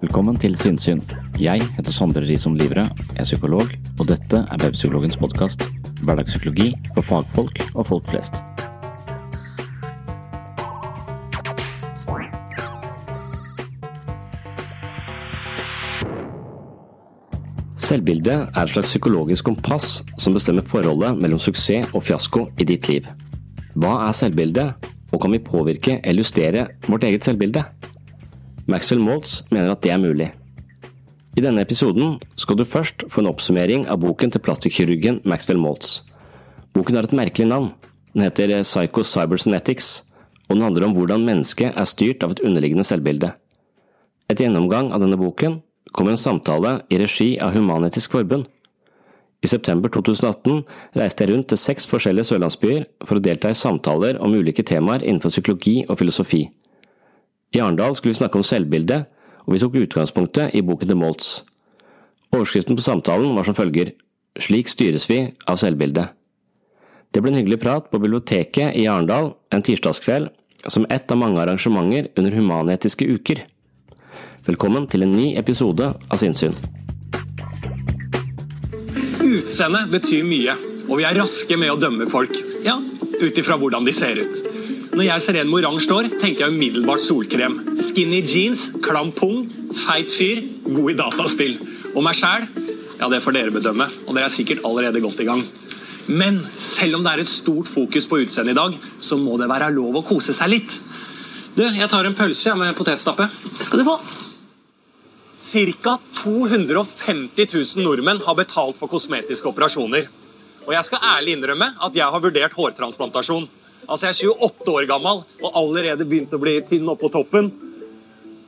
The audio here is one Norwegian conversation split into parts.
Velkommen til Sinnsyn. Jeg heter Sondre Risom Livre, er psykolog, og dette er Webpsykologens podkast. Hverdagspsykologi for fagfolk og folk flest. Selvbildet er et slags psykologisk kompass som bestemmer forholdet mellom suksess og fiasko i ditt liv. Hva er selvbildet, og kan vi påvirke eller justere vårt eget selvbilde? Maxwell Maltz mener at det er mulig. I denne episoden skal du først få en oppsummering av boken til plastikkirurgen Maxwell Maltz. Boken har et merkelig navn. Den heter Psycho Cybersonetics, og den handler om hvordan mennesket er styrt av et underliggende selvbilde. Etter gjennomgang av denne boken kommer en samtale i regi av Human-Etisk Forbund. I september 2018 reiste jeg rundt til seks forskjellige sørlandsbyer for å delta i samtaler om ulike temaer innenfor psykologi og filosofi. I Arendal skulle vi snakke om selvbilde, og vi tok utgangspunktet i boken til Moltz. Overskriften på samtalen var som følger Slik styres vi av selvbildet. Det ble en hyggelig prat på biblioteket i Arendal en tirsdagskveld som ett av mange arrangementer under Humanetiske uker. Velkommen til en ny episode av Sinnsyn. Utseende betyr mye, og vi er raske med å dømme folk. Ja, ut ifra hvordan de ser ut. Når jeg ser en med oransje hår, tenker jeg umiddelbart solkrem. Skinny jeans, klam pung, feit fyr, god i dataspill. Og meg sjæl, ja, det får dere bedømme, og dere er sikkert allerede godt i gang. Men selv om det er et stort fokus på utseendet i dag, så må det være lov å kose seg litt. Du, jeg tar en pølse med potetstappe. skal du få. Ca. 250 000 nordmenn har betalt for kosmetiske operasjoner. Og jeg skal ærlig innrømme at jeg har vurdert hårtransplantasjon. Altså, Jeg er 28 år gammel og allerede begynt å bli tynn oppå toppen.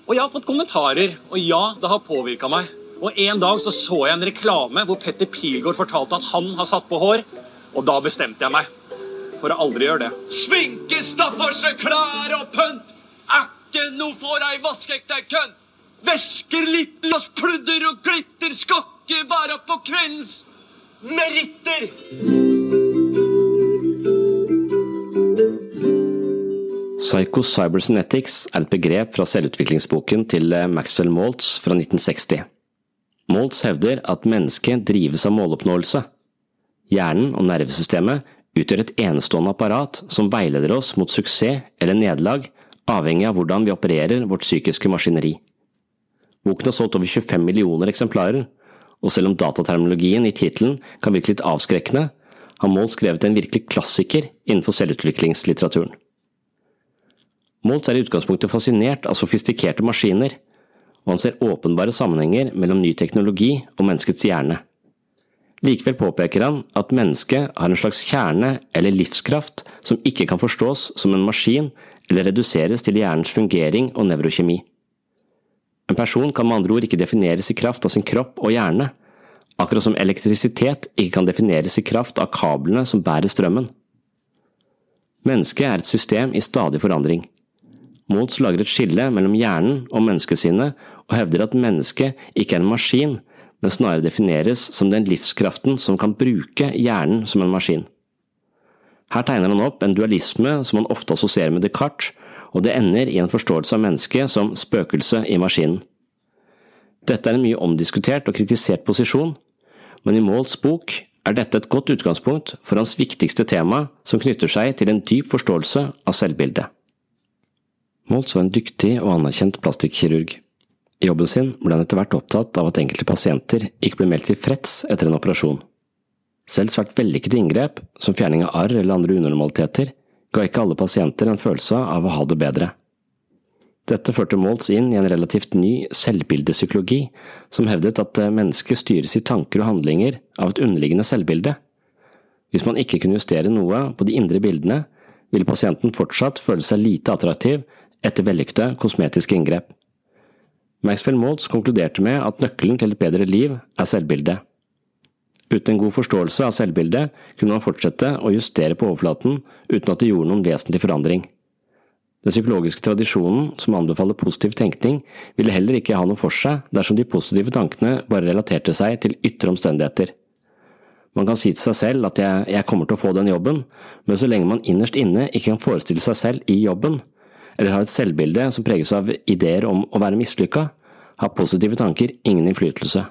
Og jeg har fått kommentarer, og ja, det har påvirka meg. Og En dag så, så jeg en reklame hvor Petter Pilgaard fortalte at han har satt på hår. Og da bestemte jeg meg for å aldri gjøre det. Sminke, stafferse, klær og pynt ikke noe for ei vaskeekte kønt. Væsker, lipgloss, pludder og glitter skal ikke være på kveldens meritter. Psycho Cybernetics er et begrep fra selvutviklingsboken til eh, Maxwell Maltz fra 1960. Maltz hevder at mennesket drives av måloppnåelse. Hjernen og nervesystemet utgjør et enestående apparat som veileder oss mot suksess eller nederlag, avhengig av hvordan vi opererer vårt psykiske maskineri. Boken har solgt over 25 millioner eksemplarer, og selv om dataterminologien i tittelen kan virke litt avskrekkende, har Maltz skrevet en virkelig klassiker innenfor selvutviklingslitteraturen. Moltz er i utgangspunktet fascinert av sofistikerte maskiner, og han ser åpenbare sammenhenger mellom ny teknologi og menneskets hjerne. Likevel påpeker han at mennesket har en slags kjerne eller livskraft som ikke kan forstås som en maskin eller reduseres til hjernens fungering og nevrokjemi. En person kan med andre ord ikke defineres i kraft av sin kropp og hjerne. akkurat som elektrisitet ikke kan defineres i kraft av kablene som bærer strømmen. Mennesket er et system i stadig forandring. Moltz lager et skille mellom hjernen og menneskesinnet, og hevder at mennesket ikke er en maskin, men snarere defineres som den livskraften som kan bruke hjernen som en maskin. Her tegner han opp en dualisme som han ofte assosierer med Descartes, og det ender i en forståelse av mennesket som spøkelse i maskinen. Dette er en mye omdiskutert og kritisert posisjon, men i Molts bok er dette et godt utgangspunkt for hans viktigste tema, som knytter seg til en dyp forståelse av selvbildet. Moltz var en dyktig og anerkjent plastikkirurg. I jobben sin ble han etter hvert opptatt av at enkelte pasienter ikke ble meldt tilfreds etter en operasjon. Selv svært vellykkede inngrep, som fjerning av arr eller andre unormaliteter, ga ikke alle pasienter en følelse av å ha det bedre. Dette førte Moltz inn i en relativt ny selvbildepsykologi, som hevdet at mennesket styres i tanker og handlinger av et underliggende selvbilde. Hvis man ikke kunne justere noe på de indre bildene, ville pasienten fortsatt føle seg lite attraktiv etter vellykkede kosmetiske inngrep. Maxwell Maltz konkluderte med at nøkkelen til et bedre liv er selvbildet. Uten en god forståelse av selvbildet kunne man fortsette å justere på overflaten uten at det gjorde noen vesentlig forandring. Den psykologiske tradisjonen, som anbefaler positiv tenkning, ville heller ikke ha noe for seg dersom de positive tankene bare relaterte seg til ytre omstendigheter. Man kan si til seg selv at jeg, jeg kommer til å få den jobben, men så lenge man innerst inne ikke kan forestille seg selv i jobben, eller har et selvbilde som preges av ideer om å være mislykka, har positive tanker ingen innflytelse.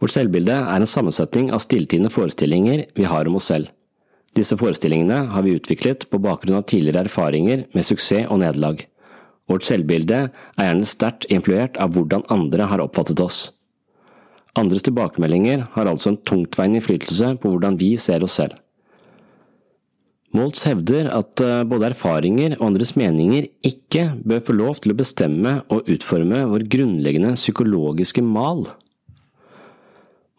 Vårt selvbilde er en sammensetning av stilltiende forestillinger vi har om oss selv. Disse forestillingene har vi utviklet på bakgrunn av tidligere erfaringer med suksess og nederlag. Vårt selvbilde er gjerne sterkt influert av hvordan andre har oppfattet oss. Andres tilbakemeldinger har altså en tungtveiende innflytelse på hvordan vi ser oss selv. Moltz hevder at eh, både erfaringer og andres meninger ikke bør få lov til å bestemme og utforme vår grunnleggende psykologiske mal.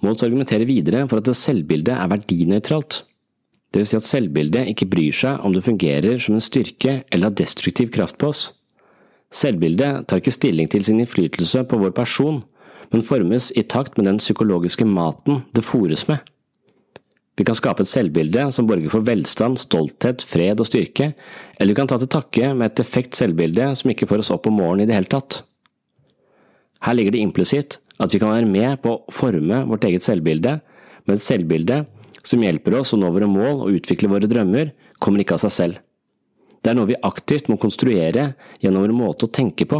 Moltz argumenterer videre for at selvbildet er verdinøytralt. Vil si at selvbildet ikke bryr seg om det fungerer som en styrke eller har destruktiv kraft på oss. Selvbildet tar ikke stilling til sin innflytelse på vår person, men formes i takt med den psykologiske maten det fôres med. Vi kan skape et selvbilde som borger for velstand, stolthet, fred og styrke, eller vi kan ta til takke med et defekt selvbilde som ikke får oss opp om morgenen i det hele tatt. Her ligger det implisitt at vi kan være med på å forme vårt eget selvbilde, men et selvbilde som hjelper oss å nå våre mål og utvikle våre drømmer, kommer ikke av seg selv. Det er noe vi aktivt må konstruere gjennom vår måte å tenke på.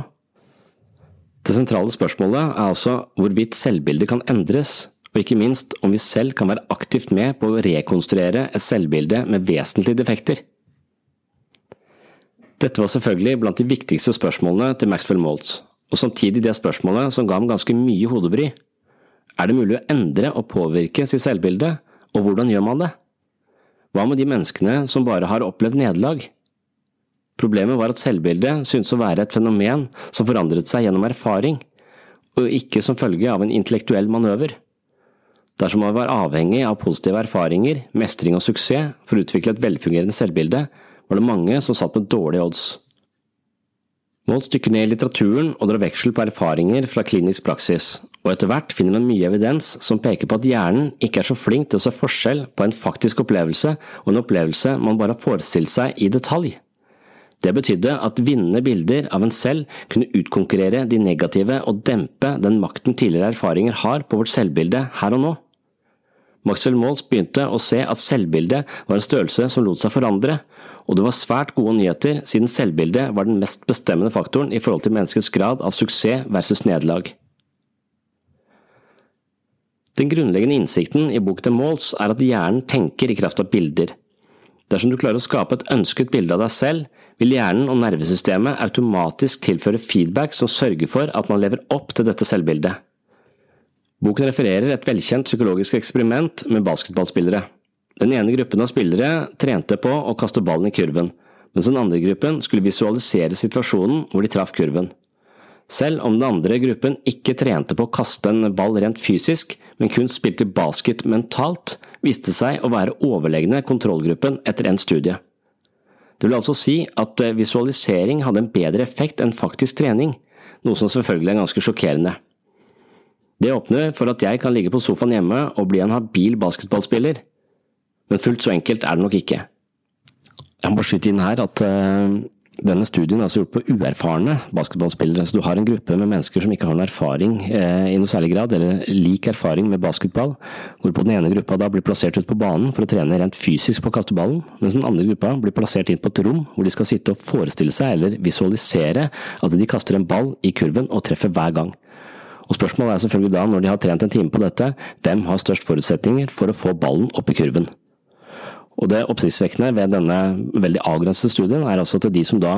Det sentrale spørsmålet er altså hvorvidt selvbildet kan endres, og ikke minst om vi selv kan være aktivt med på å rekonstruere et selvbilde med vesentlige defekter. Dette var selvfølgelig blant de viktigste spørsmålene til Maxwell Maltz, og samtidig det spørsmålet som ga ham ganske mye hodebry. Er det mulig å endre og påvirke sitt selvbilde, og hvordan gjør man det? Hva med de menneskene som bare har opplevd nederlag? Problemet var at selvbildet syntes å være et fenomen som forandret seg gjennom erfaring, og ikke som følge av en intellektuell manøver. Dersom man var avhengig av positive erfaringer, mestring og suksess for å utvikle et velfungerende selvbilde, var det mange som satt med dårlige odds. Målt stykker ned i litteraturen og drar veksel på erfaringer fra klinisk praksis, og etter hvert finner man mye evidens som peker på at hjernen ikke er så flink til å se forskjell på en faktisk opplevelse og en opplevelse man bare har forestilt seg i detalj. Det betydde at vinnende bilder av en selv kunne utkonkurrere de negative og dempe den makten tidligere erfaringer har på vårt selvbilde her og nå. Maxwell Maltz begynte å se at selvbildet var en størrelse som lot seg forandre, og det var svært gode nyheter siden selvbildet var den mest bestemmende faktoren i forhold til menneskets grad av suksess versus nederlag. Den grunnleggende innsikten i Book the Malls er at hjernen tenker i kraft av bilder. Dersom du klarer å skape et ønsket bilde av deg selv, vil hjernen og nervesystemet automatisk tilføre feedback som sørger for at man lever opp til dette selvbildet. Boken refererer et velkjent psykologisk eksperiment med basketballspillere. Den ene gruppen av spillere trente på å kaste ballen i kurven, mens den andre gruppen skulle visualisere situasjonen hvor de traff kurven. Selv om den andre gruppen ikke trente på å kaste en ball rent fysisk, men kun spilte basket mentalt, viste seg å være overlegne kontrollgruppen etter en studie. Det vil altså si at visualisering hadde en bedre effekt enn faktisk trening, noe som selvfølgelig er ganske sjokkerende. Det åpner for at jeg kan ligge på sofaen hjemme og bli en habil basketballspiller, men fullt så enkelt er det nok ikke. Jeg må bare skyte inn her at uh, denne studien er altså gjort på uerfarne basketballspillere. Så du har en gruppe med mennesker som ikke har noen erfaring eh, i noe særlig grad, eller lik erfaring med basketball, hvorpå den ene gruppa da blir plassert ut på banen for å trene rent fysisk på å kaste ballen, mens den andre gruppa blir plassert inn på et rom hvor de skal sitte og forestille seg eller visualisere at de kaster en ball i kurven og treffer hver gang. Og Spørsmålet er selvfølgelig da, når de har trent en time på dette, hvem har størst forutsetninger for å få ballen opp i kurven? Og det oppsiktsvekkende ved denne veldig avgrensede studien er altså at de som da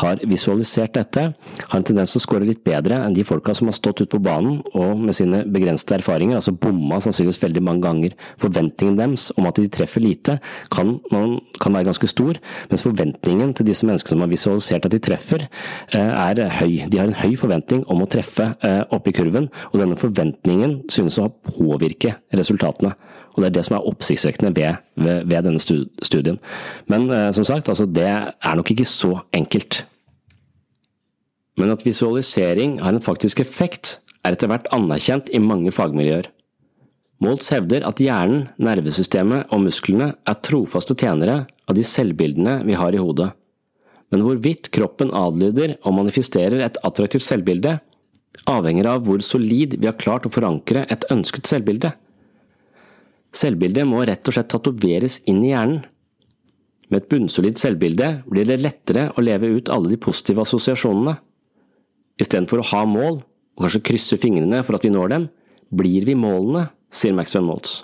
har visualisert dette, har en tendens til å score litt bedre enn de folka som har stått ute på banen og med sine begrensede erfaringer, altså bomma sannsynligvis veldig mange ganger. Forventningen deres om at de treffer lite, kan, man, kan være ganske stor, mens forventningen til disse menneskene som har visualisert at de treffer, eh, er høy. De har en høy forventning om å treffe eh, oppe i kurven, og denne forventningen synes å påvirke resultatene. Og det er det som er oppsiktsvekkende ved, ved, ved, denne studien. Men eh, som sagt, altså det er nok ikke så enkelt. Men at visualisering har en faktisk effekt, er etter hvert anerkjent i mange fagmiljøer. Moltz hevder at hjernen, nervesystemet og musklene er trofaste tjenere av de selvbildene vi har i hodet. Men hvorvidt kroppen adlyder og manifesterer et attraktivt selvbilde, avhenger av hvor solid vi har klart å forankre et ønsket selvbilde. Selvbildet må rett og slett tatoveres inn i hjernen. Med et bunnsolid selvbilde blir det lettere å leve ut alle de positive assosiasjonene. Istedenfor å ha mål, og kanskje krysse fingrene for at vi når dem, blir vi målene, sier Maxwell Maltz.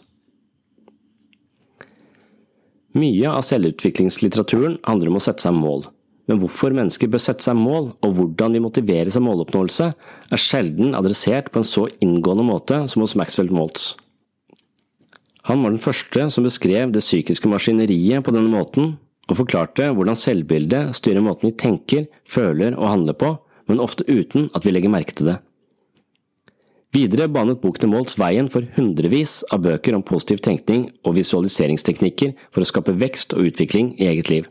Mye av selvutviklingslitteraturen handler om å sette seg mål, men hvorfor mennesker bør sette seg mål, og hvordan vi motiveres av måloppnåelse, er sjelden adressert på en så inngående måte som hos Maxwell Maltz. Han var den første som beskrev det psykiske maskineriet på denne måten, og forklarte hvordan selvbildet styrer måten vi tenker, føler og handler på, men ofte uten at vi legger merke til det. Videre banet boken Moltz veien for hundrevis av bøker om positiv tenkning og visualiseringsteknikker for å skape vekst og utvikling i eget liv.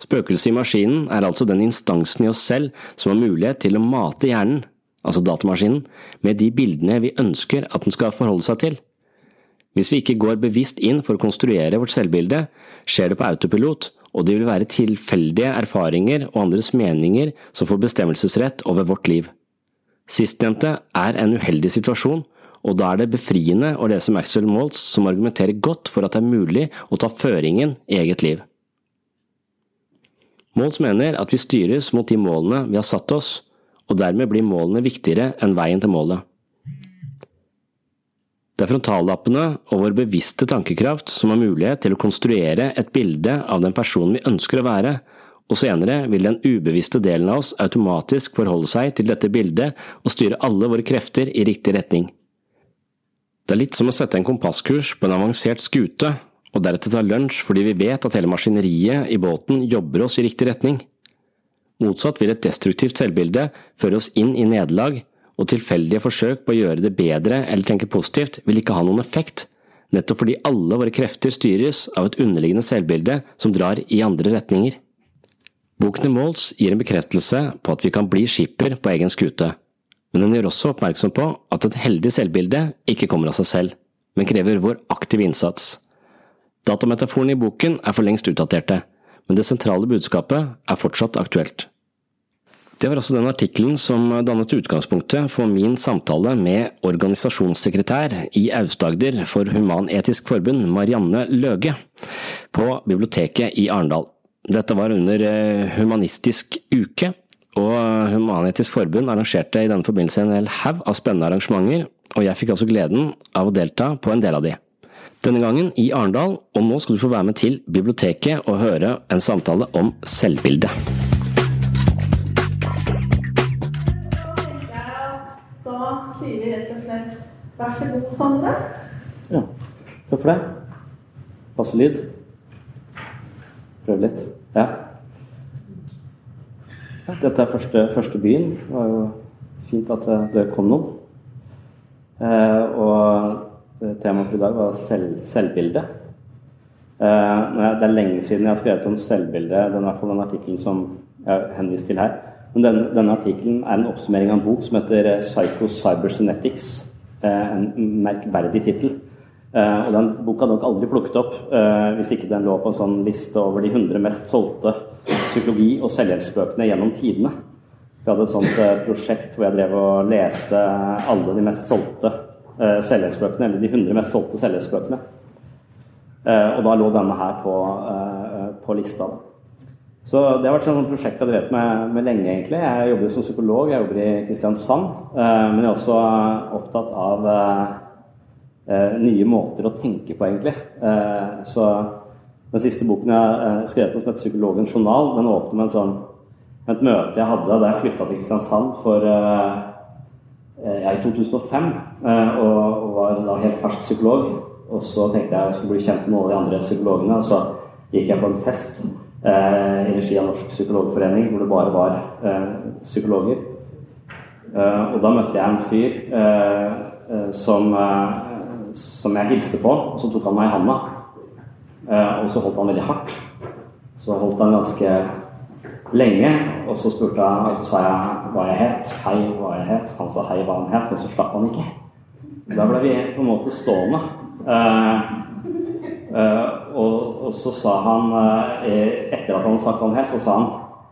Spøkelset i maskinen er altså den instansen i oss selv som har mulighet til å mate hjernen, altså datamaskinen, med de bildene vi ønsker at den skal forholde seg til. Hvis vi ikke går bevisst inn for å konstruere vårt selvbilde, skjer det på autopilot, og det vil være tilfeldige erfaringer og andres meninger som får bestemmelsesrett over vårt liv. Sistnevnte er en uheldig situasjon, og da er det befriende å lese Maxwell Maltz som argumenterer godt for at det er mulig å ta føringen i eget liv. Maltz mener at vi styres mot de målene vi har satt oss, og dermed blir målene viktigere enn veien til målet. Det er frontallappene og vår bevisste tankekraft som har mulighet til å konstruere et bilde av den personen vi ønsker å være, og senere vil den ubevisste delen av oss automatisk forholde seg til dette bildet og styre alle våre krefter i riktig retning. Det er litt som å sette en kompasskurs på en avansert skute, og deretter ta lunsj fordi vi vet at hele maskineriet i båten jobber oss i riktig retning. Motsatt vil et destruktivt selvbilde føre oss inn i nederlag og tilfeldige forsøk på å gjøre det bedre eller tenke positivt vil ikke ha noen effekt, nettopp fordi alle våre krefter styres av et underliggende selvbilde som drar i andre retninger. Boken Måls gir en bekreftelse på at vi kan bli skipper på egen skute, men den gjør også oppmerksom på at et heldig selvbilde ikke kommer av seg selv, men krever vår aktive innsats. Datametaforene i boken er for lengst utdaterte, men det sentrale budskapet er fortsatt aktuelt. Det var også den artikkelen som dannet utgangspunktet for min samtale med organisasjonssekretær i Aust-Agder for Human-Etisk Forbund, Marianne Løge, på biblioteket i Arendal. Dette var under eh, Humanistisk uke, og Human-Etisk Forbund arrangerte i denne forbindelse en hel haug av spennende arrangementer, og jeg fikk altså gleden av å delta på en del av de. Denne gangen i Arendal, og nå skal du få være med til biblioteket og høre en samtale om selvbildet. Vær så god, Sondre. Ja, takk for det. Passe lyd. Prøv litt. Ja. dette er første, første, byen. Det var jo fint at det kom noen. Eh, og temaet for i dag var selv, selvbilde. Eh, det er lenge siden jeg har skrevet om selvbilde. Den, i hvert fall den artikkelen som jeg henviste henvist til her. Men denne, denne artikkelen er en oppsummering av en bok som heter Psycho Cybersynetics en merkverdig tittel. og den boka hadde nok aldri plukket opp hvis ikke den lå på en sånn liste over de 100 mest solgte psykologi- og selvhjelpsbøkene gjennom tidene. Vi hadde et sånt prosjekt hvor jeg drev og leste alle de mest solgte selvhjelpsbøkene, eller de 100 mest solgte selvhjelpsbøkene. og da lå denne her på, på lista. Da. Så det har vært et prosjekt jeg har drevet med, med, lenge, egentlig. Jeg jobber som psykolog, jeg jobber i Kristiansand. Eh, men jeg er også opptatt av eh, nye måter å tenke på, egentlig. Eh, så den siste boken jeg har skrevet om som heter 'Psykologens journal', den åpner med en sånn, et møte jeg hadde da jeg flytta til Kristiansand for jeg i 2005, og var da helt fersk psykolog. Og så tenkte jeg jeg skulle bli kjent med alle de andre psykologene, og så gikk jeg på en fest eh, i regi av Norsk psykologforening, hvor det bare var eh, psykologer. Eh, og da møtte jeg en fyr eh, eh, som, eh, som jeg hilste på, og så tok han meg i handa. og så holdt han veldig hardt. Så holdt han ganske lenge, og så spurte jeg, og så sa jeg hva jeg het. Hei, hva jeg het. Han sa hei, hva han het, men så slapp han ikke. Da ble vi på en måte stående. Uh, og, og, så sa han, uh, etter at han hva han het, så sa han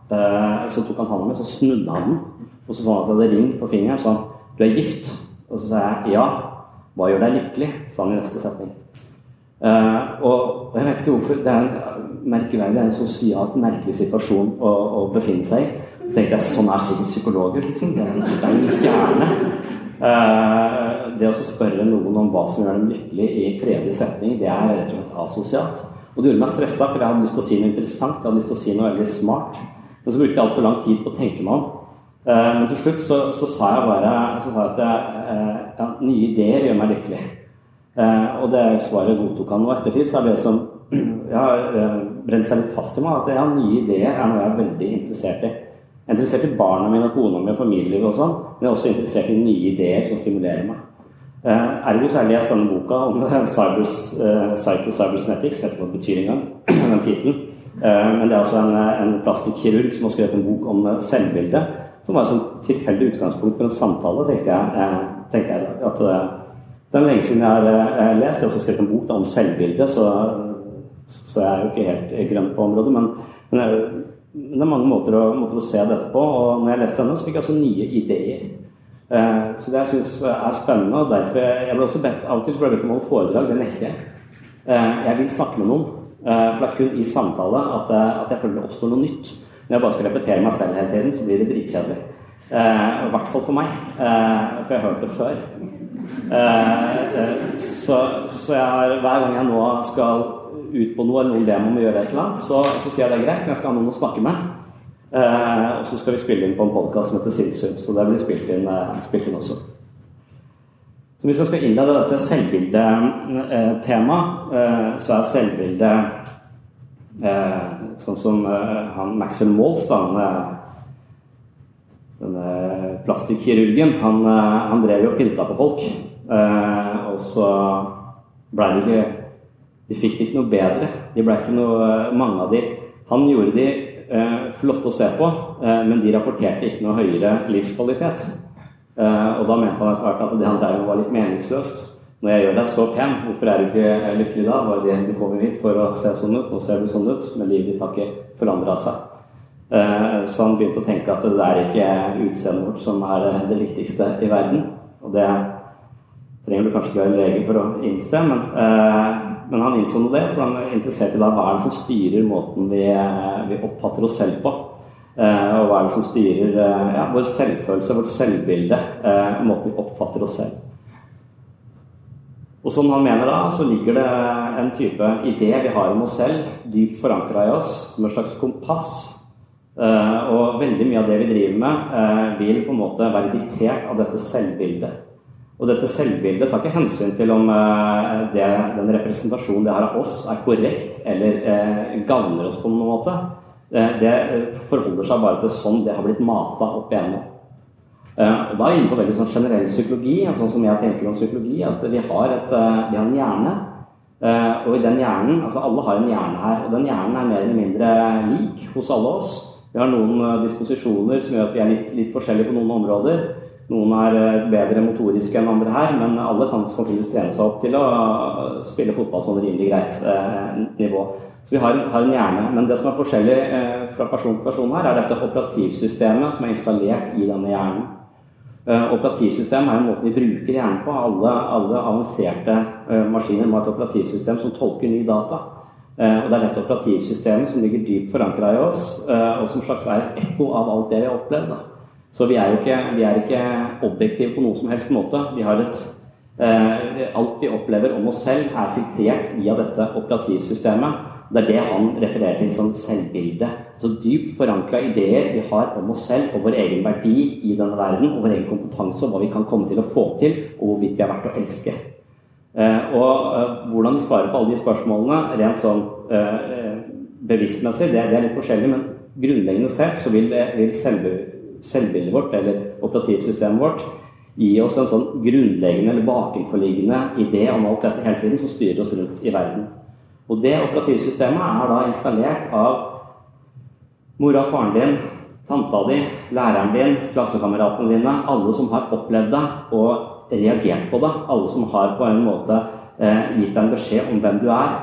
uh, Så tok han hånda mi, så snudde han den. Og så sa han at det hadde ring på fingeren. Så han du er gift. Og så sa jeg ja. Hva gjør deg lykkelig? sa han i neste setning. Og, jeg vet ikke hvorfor. Det er en merkeverdig, det er en sosialt merkelig situasjon å, å befinne seg i. Så tenkte jeg sånn er sikkert psykologer. liksom. Det er, jo gærne. Uh, det å spørre noen om hva som gjør dem lykkelig i tredje setning, det er rett og slett asosialt. Og det gjorde meg stressa, for jeg hadde lyst til å si noe interessant, jeg hadde lyst til å si noe veldig smart. Men så brukte jeg altfor lang tid på å tenke meg om. Uh, men til slutt så, så, sa jeg bare så sa jeg at jeg, uh, ja, nye ideer gjør meg lykkelig. og det svaret godtok han nå ettertid. Så er det som ja, brent seg litt fast i meg, at ja, nye ideer er noe jeg er veldig interessert i. Jeg er interessert i barna mine og kona mi og familielivet og sånn, men jeg er også interessert i nye ideer som stimulerer meg. Uh, ergo så har jeg lest denne boka om cybers, uh, psycho-cybersnetics, vet ikke hva det betyr engang, den tittelen. Uh, men det er altså en, en plastikkirurg som har skrevet en bok om selvbilde, som var et tilfeldig utgangspunkt for en samtale, tenkte jeg. Tenkte jeg at Det er lenge siden jeg har lest. Jeg har også skrevet en bok da, om selvbilde, så, så, jeg er jo ikke helt grønn på området. Men, men men det er mange måter å, måter å, se dette på. Og når jeg leste denne, så fikk jeg også nye ideer. Eh, så det jeg syns er spennende, og derfor jeg ble også bedt Av og til ble jeg bedt om å holde foredrag. Det nekter jeg. Eh, jeg vil snakke med noen. Eh, for det er kun i samtale at, at jeg føler det oppstår noe nytt. Når jeg bare skal repetere meg selv hele tiden, så blir det dritkjedelig. I hvert fall for meg. For jeg har hørt det før. Så, så jeg har, hver gang jeg nå skal ut på noe, eller noen ber meg om å gjøre et eller annet, så, så, sier jeg det er greit, men jeg skal ha noen å snakke med. Eh, og så skal vi spille inn på en podkast som heter Sinnssyn, så det blir spilt inn, eh, spilt inn også. Så hvis jeg skal innlede dette selvbildetemaet, eh, så er selvbildet eh, sånn som eh, han Maxwell Maltz, denne, denne plastikkirurgen, han, han, drev jo og pynta på folk. og så blei det ikke de fikk det ikke noe bedre. De ble ikke noe, eh, mange av de Han gjorde de eh, flotte å se på, eh, men de rapporterte ikke noe høyere livskvalitet. Eh, og da mente han etter hvert at det han drev med, var litt meningsløst. Når jeg gjør deg så pen, hvorfor er du ikke lykkelig da? Var det du kom hit for å se sånn ut, nå ser du sånn ut, men livet ditt har ikke forandra seg. Eh, så han begynte å tenke at det er ikke utseendet vårt som er det viktigste i verden. Og det trenger du kanskje ikke være lege for å innse, men eh, men han innså det, så ble han interessert i da, hva er det som styrer måten vi, vi oppfatter oss selv på. Eh, og hva er det som styrer eh, ja, vår selvfølelse, vårt selvbilde, eh, måten vi oppfatter oss selv. Og som han mener da, så ligger det en type idé vi har om oss selv, dypt forankra i oss, som et slags kompass. Eh, og veldig mye av det vi driver med, eh, vil på en måte være diktert av dette selvbildet. Og dette selvbildet tar ikke hensyn til om eh, det, den representasjonen det har av oss, er korrekt eller eh, gagner oss på noen måte. Det, det forholder seg bare til sånn det har blitt mata opp igjennom. Eh, da er vi inne på veldig sånn generell psykologi, sånn som jeg tenker om psykologi, at vi har, et, eh, vi har en hjerne. Eh, og i den hjernen, altså Alle har en hjerne her, og den hjernen er mer eller mindre lik hos alle oss. Vi har noen disposisjoner som gjør at vi er litt, litt forskjellige på noen områder. Noen er eh, bedre motoriske enn andre her, men alle kan sannsynligvis trene seg opp til å spille fotball sånn rimelig greit eh, nivå. Så vi har, har, en hjerne. Men det som er forskjellig eh, fra person til person her, er dette operativsystemet som er installert i denne hjernen. Operativsystem er en måte vi bruker hjernen på. Alle, alle avanserte maskiner må ha et operativsystem som tolker ny data. Og Det er dette operativsystemet som ligger dypt forankra i oss, og som slags er et ekko av alt det vi har opplevd. Så vi er jo ikke, vi er ikke objektive på noen som helst måte. Vi har et eh, Alt vi opplever om oss selv, er filtrert via dette operativsystemet. Det er det han refererer til som selvbilde. Så dypt forankra ideer vi har om oss selv og vår egen verdi i denne verden, og vår egen kompetanse og hva vi kan komme til å få til, og hvorvidt vi er verdt å elske. Eh, og eh, hvordan vi svarer på alle de spørsmålene rent sånn eh, bevisstmessig, det, det, er litt forskjellig, men grunnleggende sett så vil, vil selvbildet selvbildet vårt, eller operativsystemet vårt, gi oss en sånn grunnleggende eller bakenforliggende idé om alt dette hele tiden som styrer oss rundt i verden. Og det operativsystemet er da installert av mora og faren din, tanta di, læreren din, klassekameratene dine, alle som har opplevd det og reagert på det. Alle som har på en måte eh, gitt deg en beskjed om hvem du er.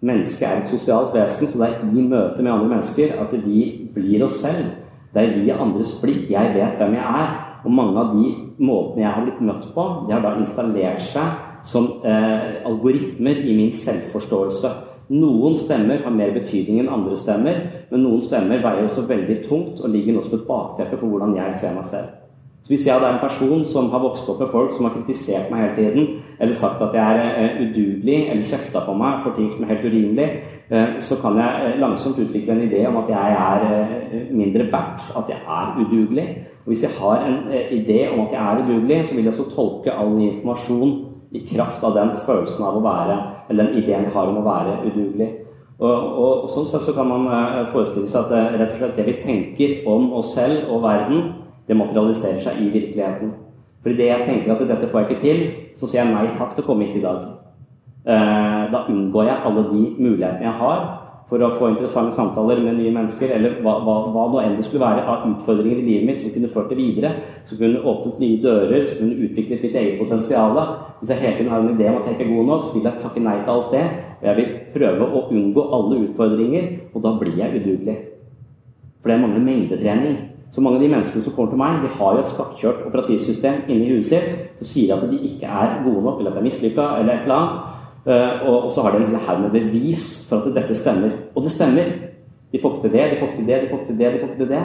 Mennesket er et sosialt vesen, så det er i møte med andre mennesker at vi blir oss selv. Det er via andres blikk jeg vet hvem jeg er. Og mange av de måtene jeg har blitt møtt på, de har da installert seg som eh, algoritmer i min selvforståelse. Noen stemmer har mer betydning enn andre stemmer, men noen stemmer veier også veldig tungt og ligger nå som et bakteppe for hvordan jeg ser meg selv. Så Hvis jeg er en person som har vokst opp med folk som har kritisert meg hele tiden, eller sagt at jeg er eh, udugelig, eller kjefta på meg for ting som er helt urimelig, eh, så kan jeg eh, langsomt utvikle en idé om at jeg er mindre verdt, at jeg er udugelig. Og Hvis jeg har en idé om at jeg er udugelig, så vil jeg så tolke all informasjon i kraft av den følelsen av å være, eller den ideen jeg har om å være udugelig. Og, og, og sånn sett så kan man forestille seg at rett og slett det vi tenker om oss selv og verden, det materialiserer seg i virkeligheten. For idet jeg tenker at dette får jeg ikke til, så sier jeg nei takk til å komme hit i dag. Eh, da unngår jeg alle de mulighetene jeg har for å få interessante samtaler med nye mennesker, eller hva, hva, hva det enn det skulle være av utfordringer i livet mitt som kunne ført det videre, som kunne åpnet nye dører, som kunne utviklet mitt eget potensial. Hvis jeg hele tiden har en idé om at jeg ikke er god nok, så vil jeg takke nei til alt det. Og jeg vil prøve å unngå alle utfordringer, og da blir jeg udugelig. For det mangler mengdetrening. Så mange av de menneskene som kommer til meg, de har jo et skakkjørt operativsystem inni huet sitt som sier at de ikke er gode nok, eller at de er mislykka, eller et eller annet. Eh, og, så har de en hel haug med bevis for at dette stemmer. Og det stemmer. De får ikke til det, de får ikke til det, de får ikke til det. de får ikke til det.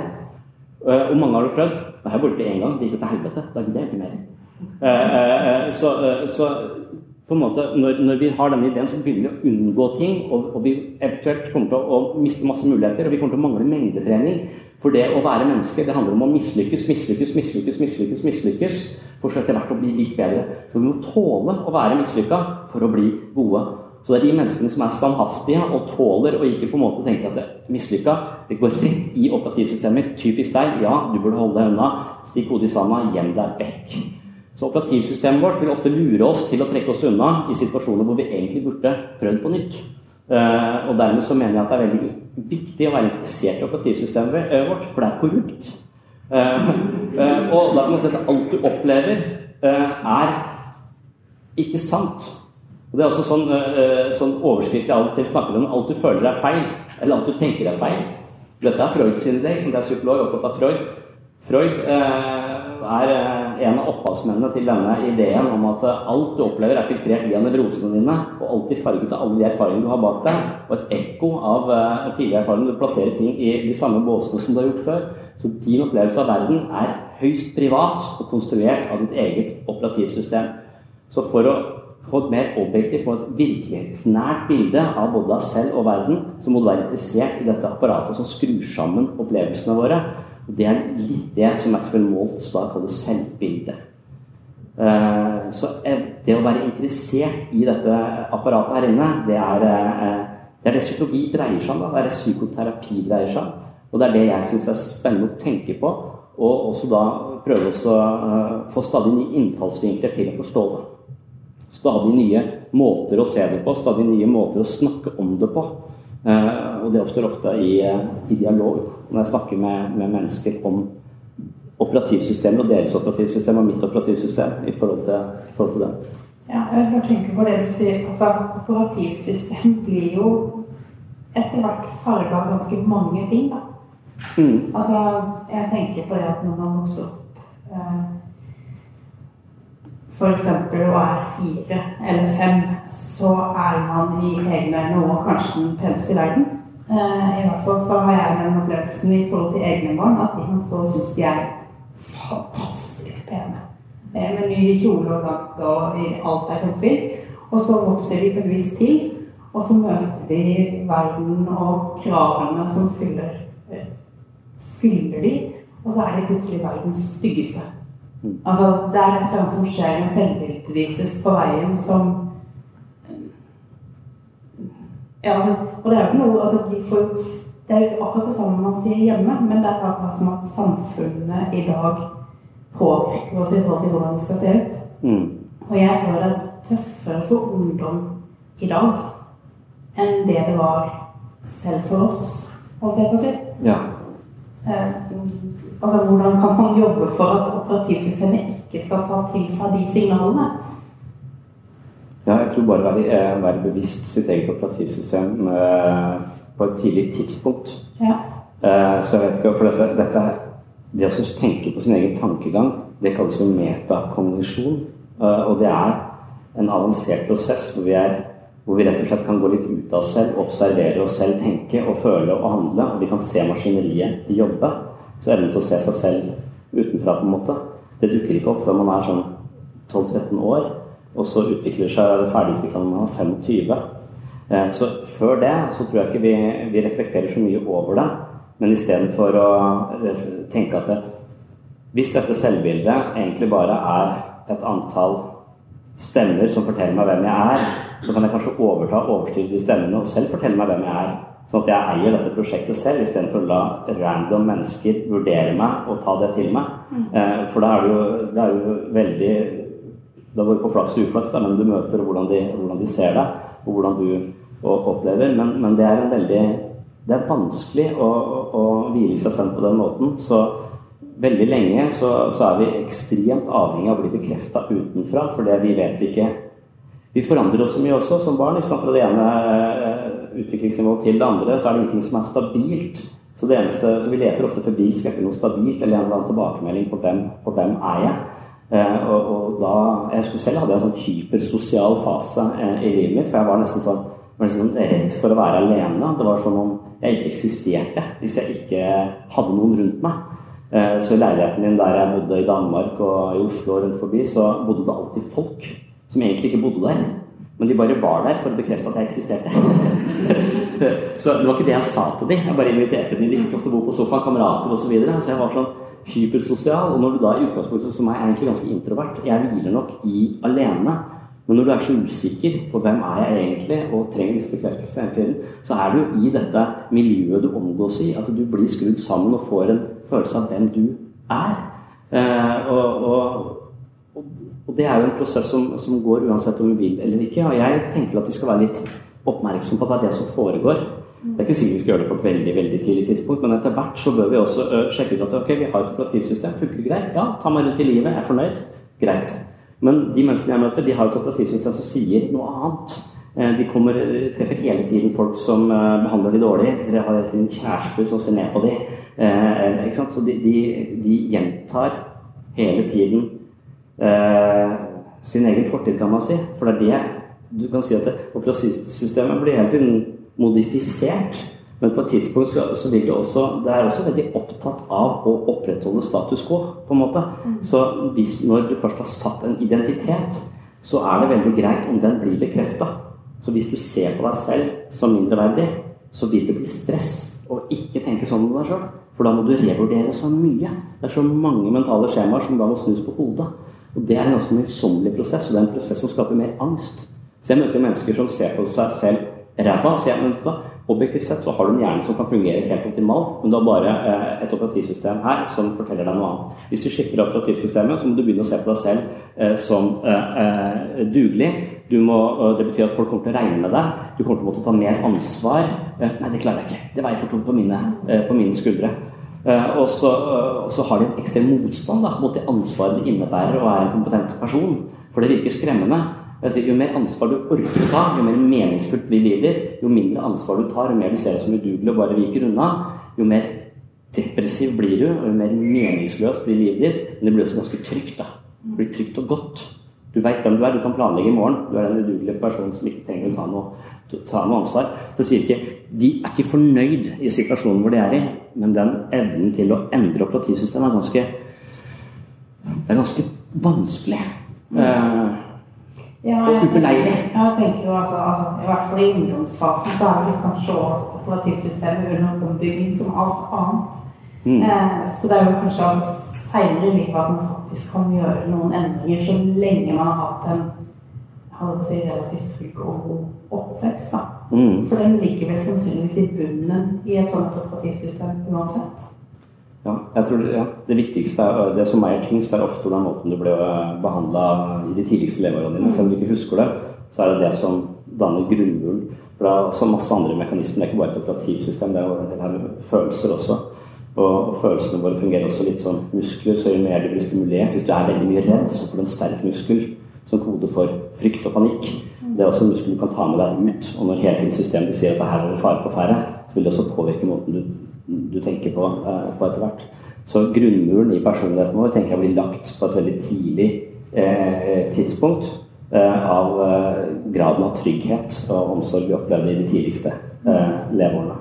Eh, og mange har du prøvd. Det har jeg borti én gang. Det gikk til helvete. Da gidder jeg ikke mer. Eh, så, så på en måte, når, når, vi har denne ideen, så begynner vi å unngå ting. Og, og, vi eventuelt kommer til å, å miste masse muligheter, og vi kommer til å mangle mengdetrening. For det å være menneske det handler om å mislykkes, mislykkes, mislykkes, mislykkes, mislykkes for så etter hvert å bli litt bedre. For vi må tåle å være mislykka for å bli gode. Så det er de menneskene som er standhaftige og tåler og ikke på en måte tenker at det er mislykka, det går rett i operativsystemet. Typisk deg. Ja, du burde holde deg unna. Stikk hodet i sanda. Gjem deg vekk. Så operativsystemet vårt vil ofte lure oss til å trekke oss unna i situasjoner hvor vi egentlig burde prøvd på nytt. Uh, og dermed så mener jeg at det er veldig viktig å være interessert i operativsystemet eh, vårt, for det er korrupt. Uh, uh, og da kan man si at alt du opplever, er ikke sant. Og Det er også sånn, sånn overskrift jeg alltid snakker om. Alt du føler er feil, eller alt du tenker er feil. Dette er Freuds idé, som det er psykolog opptatt av Freud. Freud er eh, en av opphavsmennene til denne ideen om at eh, alt du opplever, er filtrert via nevrosene dine, og alltid farget av alle de erfaringene du har bak deg, og et ekko av eh, tidligere erfaringer. Du plasserer ting i de samme båsene som du har gjort før. Så din opplevelse av verden er høyst privat og konstruert av ditt eget operativsystem. Så for å få et mer objektivt og et virkelighetsnært bilde av både deg selv og verden, så må du være interessert i dette apparatet som skrur sammen opplevelsene våre. Og Det er litt det som Maxwell Maltz da kaller selvbilde. Eh, så det å være interessert i dette apparatet her inne, det er eh, det, er det psykologi dreier seg om. Det er det psykoterapi dreier seg om. Og det er det jeg syns er spennende å tenke på, og også da prøve å eh, få stadig nye innfallsvinkler til å forstå det. Stadig nye måter å se det på, stadig nye måter å snakke om det på. Og det oppstår ofte i, i dialog når jeg snakker med, med mennesker om operativsystemet og deres operativsystem og mitt operativsystem i forhold til, forhold til dem. Ja, jeg bare tenker på det du sier. Altså, operativsystem blir jo etter hvert farga av ganske mange ting, da. Mm. Altså, jeg tenker på det at når man vokser opp eh, f.eks. og er fire eller fem, så er man i egne øyne òg kanskje den peneste i verden. Eh, I hvert fall så har jeg den opplevelsen i forhold til egne barn at de kan stå og synes de er fantastisk pene. Eh, Med ny kjole og gant og alt er comfy. Og så vokser de på et visst til, og så møter de verden og kravene som fyller, fyller de, og så er de plutselig verdens styggeste. Altså, det er et eller annet som skjer med selvbildet vises på veien som ja, altså, og det er jo ikke noe altså, de får, Det er jo akkurat det samme man sier hjemme, men det er akkurat som at samfunnet i dag påvirker oss i forhold til hvordan vi skal se ut. Mm. Og jeg tror det er tøffere for ungdom i dag enn det det var selv for oss, holdt jeg på å si. Ja. Eh, altså, hvordan kan man jobbe for at operativsystemet ikke skal ta til seg de signalene? Ja, jeg tror bare være, eh, være bevisst sitt eget operativsystem eh, på et tidlig tidspunkt. Ja. Eh, Så jeg vet ikke, for dette, dette Det å tenke på sin egen tankegang, det kalles jo metakognisjon. Eh, Og det er en avansert prosess hvor vi, er, hvor vi rett og slett kan gå litt ut av oss selv, observere oss selv, tenke og føle og handle. Og vi kan se maskineriet jobbe. Så evnen til å se seg selv utenfra, på en måte, det dukker ikke opp før man er sånn 12-13 år. Og så utvikler seg er ferdigutvikla når man er 25. Eh, Så før det så tror jeg ikke vi, vi reflekterer så mye over det. Men istedenfor å tenke at det, hvis dette selvbildet egentlig bare er et antall stemmer som forteller meg hvem jeg er, så kan jeg kanskje overta overstyre de stemmene og selv fortelle meg hvem jeg er. Sånn at jeg eier dette prosjektet selv, istedenfor å la random mennesker vurdere meg og ta det til meg. Eh, For da er det jo, det er jo veldig Det har vært på flaks og uflaks, hvem du møter, og hvordan de, hvordan de ser deg, og hvordan du opplever. Men, men det er en veldig Det er vanskelig å, å, å hvile seg selv på den måten. Så veldig lenge så, så er vi ekstremt avhengig av å bli bekrefta utenfra, for det vi vet vi ikke Vi forandrer oss så mye også som barn. Ikke? Fra det ene eh, utviklingsnivået til det andre, så er det ingenting som er stabilt. Så, det eneste, så vi leter ofte febrilsk etter noe stabilt eller en eller annen tilbakemelding på hvem, på hvem er jeg Eh, og, og da, Jeg husker selv hadde jeg en sånn hypersosial fase eh, i livet mitt. For jeg var nesten sånn, var nesten sånn redd for å være alene. Det var som om jeg ikke eksisterte hvis jeg ikke hadde noen rundt meg. Eh, så i leiligheten min der jeg bodde i Danmark og i Oslo og rundt forbi, så bodde det alltid folk som egentlig ikke bodde der. Men de bare var der for å bekrefte at jeg eksisterte. så det var ikke det jeg sa til dem. Jeg bare inviterte dem. De fikk ofte bo på sofaen, kamerater osv. Så, videre. så jeg var sånn hypersosial. Og når du da i utgangspunktet som meg er egentlig ganske introvert Jeg hviler nok i alene. Men når du er så usikker på hvem er jeg egentlig, og trenger disse bekreftelsene hele tiden, så er du i dette miljøet du omgås i, at du blir skrudd sammen og får en følelse av hvem du er. Eh, og, og, og det er jo en prosess som, som går uansett om vi vil eller ikke. Og jeg tenker at vi skal være litt oppmerksom på at det er det som foregår. Det er ikke sikkert vi skal gjøre det på et veldig veldig tidlig tidspunkt, men etter hvert så bør vi også sjekke ut at ok, vi har et operativsystem. Funker det greit? Ja, ta meg rundt i livet. Jeg er fornøyd. Greit. Men de menneskene jeg møter, de har et operativsystem som sier noe annet. Eh, De kommer, treffer hele tiden folk som eh, behandler de dårlig. De har hele tiden kjærester som ser ned på dem. Eh? Så de, de, de gjentar hele tiden eh, sin egen fortid, kan man si. For det er det du kan si at operativsystemet blir hele tiden modifisert. Men på et tidspunkt så, så vil det også Det er også veldig opptatt av å opprettholde status quo, på en måte. Så hvis, når du først har satt en identitet, så er det veldig greit om den blir bekrefta. Så hvis du ser på deg selv som mindreverdig, så vil det bli stress å ikke tenke sånn om deg sjøl. For da må du revurdere så mye. Det er så mange mentale skjemaer som da må snus på hodet. Og det er en ganske møysommelig prosess, og det er en prosess som skaper mer angst. Så jeg møter mennesker som ser på seg selv ræva og sier men vet du hva, objektivt sett så har du en hjerne som kan fungere helt optimalt, men du har bare eh, et operativsystem her som forteller deg noe annet. Hvis du skifter operativsystemet, så må du begynne å se på deg selv eh, som eh, dugelig. Du må, det betyr at folk kommer til å regne med deg. Du kommer til å måtte ta mer ansvar. Nei, det klarer jeg ikke. Det veier for tungt på på mine skuldre. Og så, og så har de en ekstrem motstand da, mot det ansvaret det innebærer å være en kompetent person. For det virker skremmende. Sier, jo mer ansvar du orker å ta, jo mer meningsfullt blir livet ditt, jo mindre ansvar du tar, jo mer du ser deg som udugelig og bare viker unna, jo mer depressiv blir du, og jo mer meningsløst blir livet ditt. Men det blir også ganske trygt. da. Det blir trygt og godt. Du veit hvem du er, du kan planlegge i morgen. Du er den udugelige personen som ikke trenger å ta noe, ta noe ansvar. Så sier ikke, De er ikke fornøyd i situasjonen hvor de er i, men den evnen til å endre operativsystemet er ganske Det er ganske vanskelig. Uh, ja, og ubeleilig. Jeg tenker jo altså, altså, I hvert fall i ungdomsfasen så er det kanskje operativsystemet under ombygging som alt annet. Mm. Eh, så det er jo kanskje altså, seinere i livet at man faktisk kan gjøre noen endringer så lenge man har hatt en si, relativt trygg og god oppvekst. Da. Mm. For den ligger vel sannsynligvis i bunnen i et sånt operativsystem uansett. Ja, jeg tror det, ja, det viktigste er, det som veier tyngst, er ofte den måten du ble behandla i de tidligste leveårene dine. Selv om du ikke husker det, så er det det som danner grunnmuren. For det er så masse andre mekanismer. Det er ikke bare et operativsystem, det er del her med følelser også. Og følelsene våre fungerer også litt som muskler, så jo mer du blir stimulert Hvis du er veldig mye redd, så får du en sterk muskel som kode for frykt og panikk. Det er også en muskel du kan ta med deg ut. Og når hele tiden systemet sier at her er det fare på ferde, så vil det også påvirke måten du, du tenker på, uh, på etter hvert. Så grunnmuren i personligheten vår tenker jeg blir lagt på et veldig tidlig eh, tidspunkt eh, av eh, graden av trygghet og omsorg vi opplevde i de tidligste leveårene.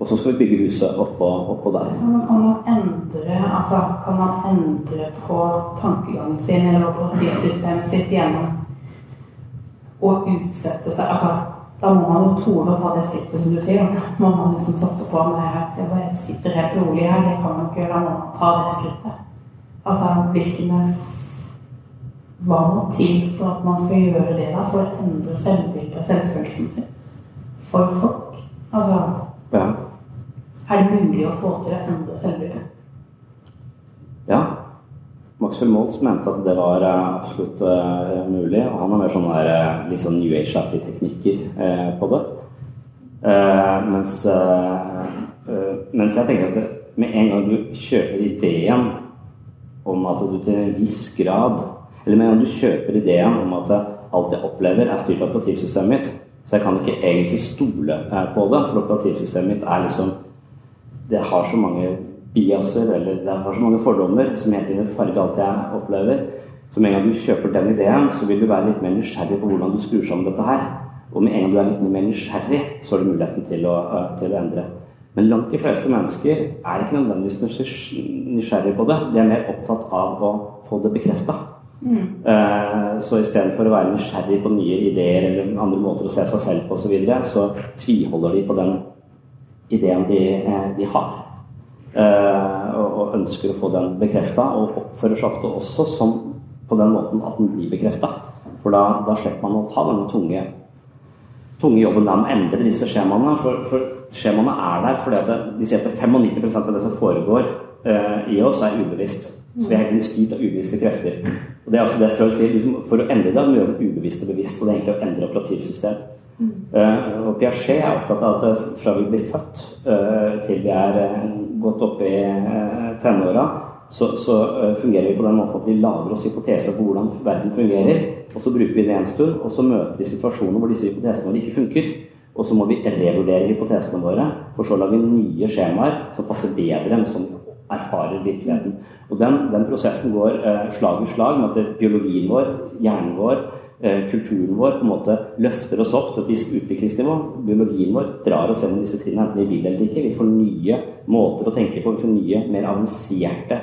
Og så skal vi bygge huset oppå, oppå der. Kan man, endre, altså, kan man endre på tankegangen sin eller på tidssystemet sitt gjennom å utsette seg altså, Da må man jo tåle å ta det skrittet, som du sier. Da må man liksom satse på at jeg bare sitter helt rolig her. Det kan man ikke må man ta det skrittet. Altså, hvilken Hva må til for at man skal gjøre det, da? For å endre selvbildet og selvfølelsen sin for folk? Altså ja. Er det mulig å få til å endre selvbildet? Ja. Maxwell Moltz mente at det var eh, absolutt uh, mulig. Og han har mer sånne der, eh, litt sånn New Age-aktige teknikker på det. Mens, mens, jeg tenker at med en gang du kjøper ideen om at du til en viss grad Eller med en gang du kjøper ideen om at alt jeg opplever, er styrt av operativsystemet mitt, så jeg kan ikke egentlig stole på det, for operativsystemet mitt er liksom det har så mange biaser, eller det har så mange fordommer som hele tiden farger alt jeg opplever. Så med en gang du kjøper den ideen, så vil du være litt mer nysgjerrig på hvordan du skrur sammen dette her. Og med en gang du er litt mer nysgjerrig, så har du muligheten til å, til å endre. Men langt de fleste mennesker er ikke nødvendigvis nysgjerrig på det. De er mer opptatt av å få det bekrefta. Mm. Uh, så istedenfor å være nysgjerrig på nye ideer eller andre måter å se seg selv på osv., så, videre, så tviholder de på den ideen de, de har. Uh, og ønsker å få den bekrefta, og oppfører seg ofte også som på den måten at den blir bekrefta. For da, da, slipper man å ta denne tunge, tunge jobben med å endre disse skjemaene. For, for skjemaene er der fordi at det, de sier at 95% av det som foregår uh, i oss, er ubevisst. Så vi er helt styrt av ubevisste krefter. Og det er altså det Freud sier, For å endre det, må gjøre det ubevisste bevisst. Og det er egentlig å endre operativsystem. Uh, og Piaget er opptatt av at fra vi blir født uh, til vi er gått opp i uh, tenåra, så, så fungerer vi på den måten at vi lager oss hypoteser på hvordan verden fungerer. Og så bruker vi det en stund, og så møter vi situasjoner hvor disse hypotesene våre ikke funker. Og så må vi revurdere hypotesene våre, for så å lage nye skjemaer som passer bedre enn som erfarer virkeligheten. Og den, den prosessen går slag i slag med at biologien vår, hjernen vår, Eh, kulturen vår på en måte løfter oss opp til et visst utviklingsnivå. Biologien vår drar oss gjennom disse trinnene, enten vi vil eller ikke. Vi får nye måter å tenke på, vi får nye, mer avanserte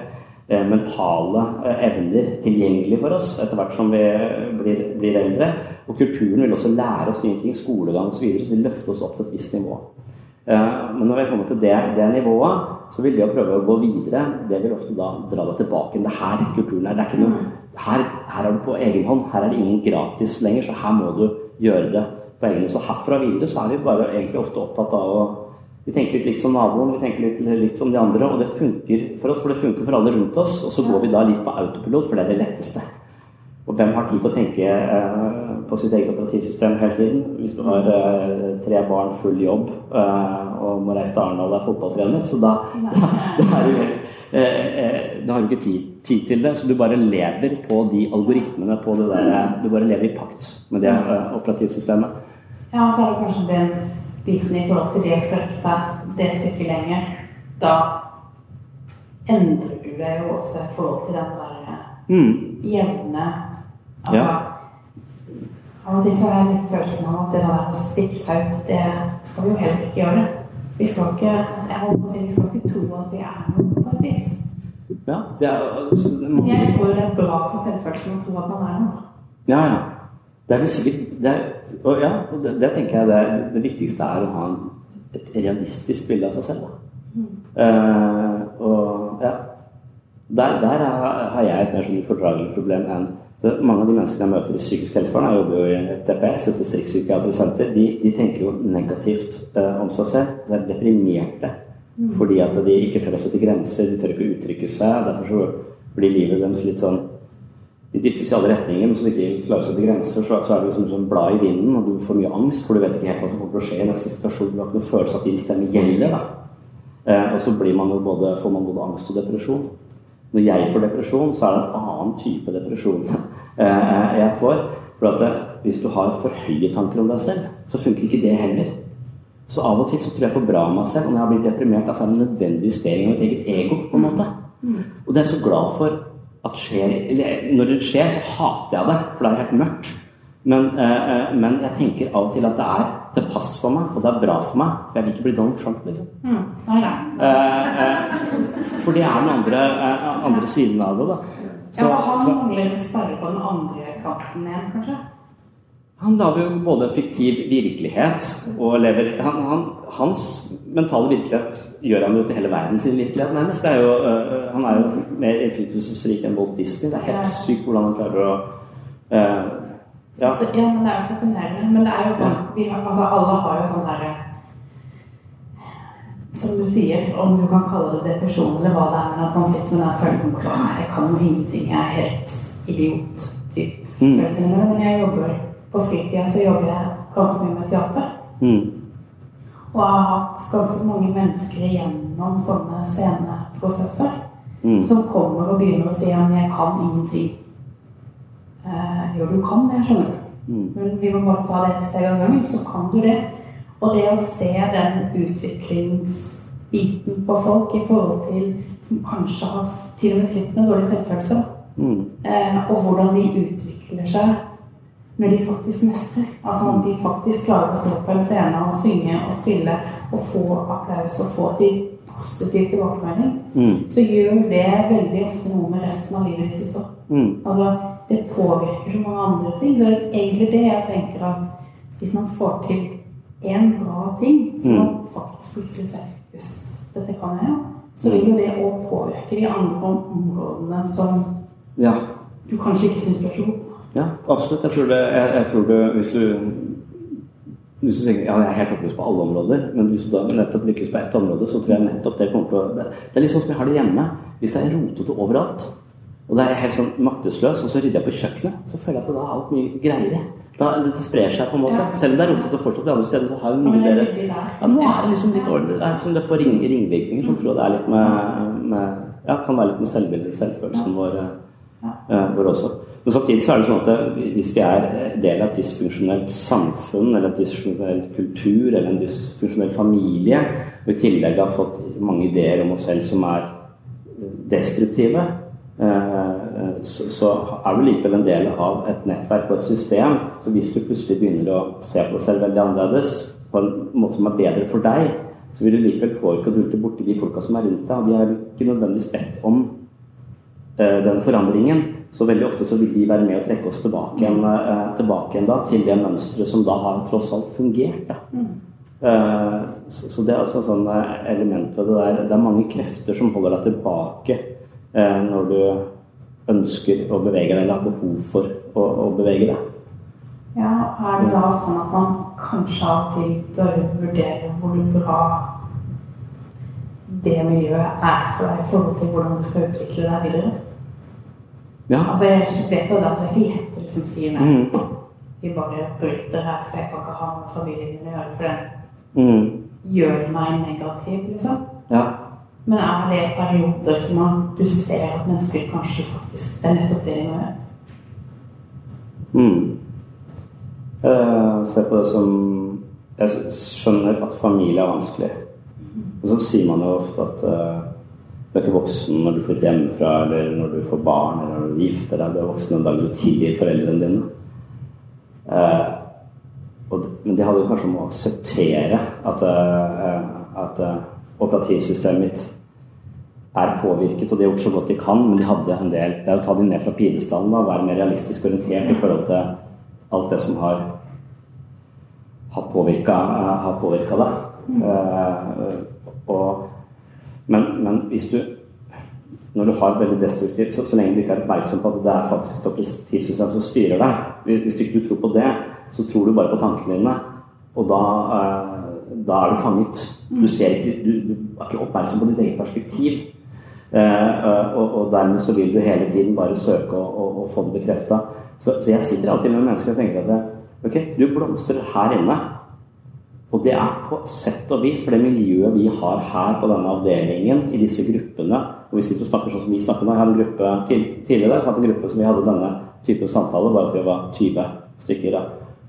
eh, mentale eh, evner tilgjengelig for oss etter hvert som vi blir, blir, eldre. Og kulturen vil også lære oss nye ting, skolegang osv., så, videre, så vil løfte oss opp til et visst nivå. Men når vi kommer til det, det, nivået, så vil det å prøve å gå videre, det vil ofte da dra deg tilbake. Det her kulturen er. Det er ikke noe her, her, er du på egen hånd. Her er det ingen gratis lenger, så her må du gjøre det på egen hånd. Så herfra videre så er vi bare egentlig ofte opptatt av å Vi tenker litt likt som naboen, vi tenker litt, litt som de andre, og det funker for oss, for det funker for alle rundt oss. Og så går vi da litt på autopilot, for det er det letteste. Og hvem har tid til å tenke eh, på sitt eget operativsystem hele tiden? Hvis du har eh, tre barn, full jobb eh, og må reise til Arendal og er fotballtrener. Så da, da, da er du helt Da har du ikke tid, tid til det. Så du bare lever på de algoritmene på det der Du bare lever i pakt med det operativsystemet. Ja, og så er det kanskje den biten i forhold til det å strekke seg det stykket lenger. Da endrer du det jo også i forhold til den der Mm. jevne Altså Ja. Av og til så har jeg litt følelsen av at det der å stikke seg ut, det skal vi jo heller ikke gjøre. Vi skal ikke jeg håper å si, vi skal ikke tro at vi er noe på et vis. Ja, det er, altså, det må... Jeg tror det er bra for selvfølelsen å tro at man er noe. Ja, ja. Det er vel sikkert det er, og ja, og det, det tenker jeg det, er, det viktigste er å ha en, et realistisk bilde av seg selv. Mm. Uh, og ja. Der, der har, jeg et mer sånn ufordragelig problem enn mange av de menneskene jeg møter i psykisk helsevern, jeg jobber jo i et DPS, et distriktspsykiatrisk senter, de, de tenker jo negativt eh, om seg selv. De er deprimerte fordi at de ikke tør å sette grenser, de tør ikke å uttrykke seg. Derfor så blir livet deres litt sånn de dyttes i alle retninger, men så de ikke klarer å sette grenser, så, så er det liksom sånn blad i vinden, og du får mye angst, for du vet ikke helt hva som kommer til å skje i neste situasjon. Du har ikke noen følelse av at din stemme gjelder. da. Eh, og så blir man jo både, får man både angst og depresjon. Når jeg får depresjon, så er det en annen type depresjon eh, jeg får. For at hvis du har for høye tanker om deg selv, så funker ikke det heller. Så av og til så tror jeg for bra om meg selv, og når jeg har blitt deprimert, da, så er det en nødvendig justering av mitt eget ego. på en måte. Og det er jeg så glad for at skjer eller Når det skjer, så hater jeg det, for det er helt mørkt. Men, eh, eh, men jeg tenker av og til at det er til pass for meg, og det er bra for meg. For jeg vil ikke bli Donald Trump, liksom. Mm. Nei, nei. Eh, eh, for det er den andre, eh, andre siden av det, da. Så, ja, han så mangler sperre på den andre kanten igjen, kanskje? han lager jo både fiktiv virkelighet og lever han, han, Hans mentale virkelighet gjør han jo til hele verden sin virkelighet, nærmest. Det er jo, øh, han er jo mer innflytelsesrik enn Walt Disney. Det er helt sykt hvordan han klarer å øh, ja. Så- ja, men det er jo fascinerende. Men det er jo sånn vi har, altså, Alle har jo sånn derre Som du sier, om du kan kalle det depresjon eller hva det er, men at man sitter med den følelsen på at jeg kan jo ingenting, jeg er helt idiot. Typ. Mm. følelsen. Men jeg jobber på fritida, så jobber jeg ganske mye med teater. Mm. Og jeg har hatt ganske mange mennesker igjennom sånne sceneprosesser Mm. som kommer og begynner å si at 'jeg kan ingenting'. Eh, jo, du kan det, skjønner du. Mm. Men vi må bare ta det et steg av gangen, så kan du det. Og det å se den utviklingsbiten på folk i forhold til som kanskje har til og med slitt med dårlig selvfølelse, Mm. eh, og hvordan de utvikler seg når de faktisk mestrer. Altså om de faktisk klarer å stå på en scene og synge og spille og få applaus og få til positiv tilbakemelding, Mm. så gjør det veldig ofte noe med resten av livet deres også. Mm. Altså, det påvirker så mange andre ting. Så det er egentlig det jeg tenker at hvis man får til én bra ting, så Mm. man faktisk plutselig ser Jøss, dette kan jeg jo. Så vil jo det òg påvirke de andre områdene som Ja. du kanskje ikke syns er så god. Ja, absolutt. Jeg tror det, jeg, jeg tror det hvis du hvis du tenker, ja, Jeg er helt håpløs på alle områder, men hvis du da nettopp lykkes på ett område, så tror jeg nettopp det kommer til å Det, det er litt sånn som jeg har det hjemme. Hvis det er rotete overalt, og det er helt sånn maktesløs, og så rydder jeg på kjøkkenet, så føler jeg at da er alt mye greiere. Da, det sprer seg på en måte. Ja. Selv om det er rotete fortsatt de andre steder, så har jo mye bedre. Ja, nå er det liksom litt ordentlig. Det er liksom det får ring, ringvirkninger som tror det er litt med, med Ja, kan være litt med selvbildet, selvfølelsen vår, eh, vår også. Men samtidig så er det sånn at det- hvis vi er del av et dysfunksjonelt samfunn, eller en dysfunksjonell kultur, eller en dysfunksjonell familie, og i tillegg har fått mange ideer om oss selv som er destruktive, eh, så, så er du likevel en del av et nettverk og et system. Så hvis du plutselig begynner å se på deg selv veldig annerledes, på en måte som er bedre for deg, så vil du likevel påvirke og dulte borti de folka som er rundt deg. Og de har ikke nødvendigvis bedt om eh, den forandringen. Så veldig ofte så vil de være med og trekke oss tilbake igjen, eh, tilbake igjen da, til det mønsteret som da har tross alt fungert. Da. Eh, så, det er altså sånn eh, element ved det der. Det er mange krefter som holder deg tilbake eh, når du ønsker å bevege deg, eller har behov for å, å bevege deg. Ja, er det da sånn at man kanskje av og til bør vurdere hvor bra det miljøet er for deg i forhold til hvordan du skal utvikle deg videre? Ja. Altså, jeg vet det, altså, det er ikke lett å liksom si nei. Mm. Vi bare bryter her, for jeg kan ikke ha noe familien min å gjøre, for den Mm. gjør meg negativ, liksom. Ja. Men er det perioder som man, du ser at mennesker kanskje faktisk Det er nettopp det de må gjøre? Mm. Jeg ser på det som Jeg skjønner at familie er vanskelig. Og så sier man jo ofte at uh, du er ikke voksen når du flytter hjemmefra, eller når du får barn, eller når du gifter deg. Du er voksen den dagen du tilgir foreldrene dine. Uh, og, men de hadde kanskje kanskje må akseptere at, uh, at eh, operativsystemet mitt er påvirket, og de har gjort så godt de kan, men de hadde en del Det er å ta dem ned fra pidestallen og være mer realistisk orientert i forhold til alt det som har har påvirka, deg. Eh, og, men, men hvis du når du har veldig destruktivt, så, så lenge du ikke er oppmerksom på at det er faktisk et operativsystem som styrer deg Hvis du ikke tror på det, så tror du bare på tankene dine, og da, uh, da er du fanget. Du, ser ikke, du, du er ikke oppmerksom på ditt eget perspektiv. Eh, og, og, dermed så vil du hele tiden bare søke å, få det bekrefta. Så, så, jeg sitter alltid med mennesker og tenker at ok, du blomstrer her inne. Og det er på sett og vis for det miljøet vi har her på denne avdelingen, i disse gruppene og vi sitter og snakker sånn som vi snakker nå. Jeg hadde en gruppe tidligere jeg hadde en gruppe som vi hadde denne type samtale, bare fordi vi var 20 stykker.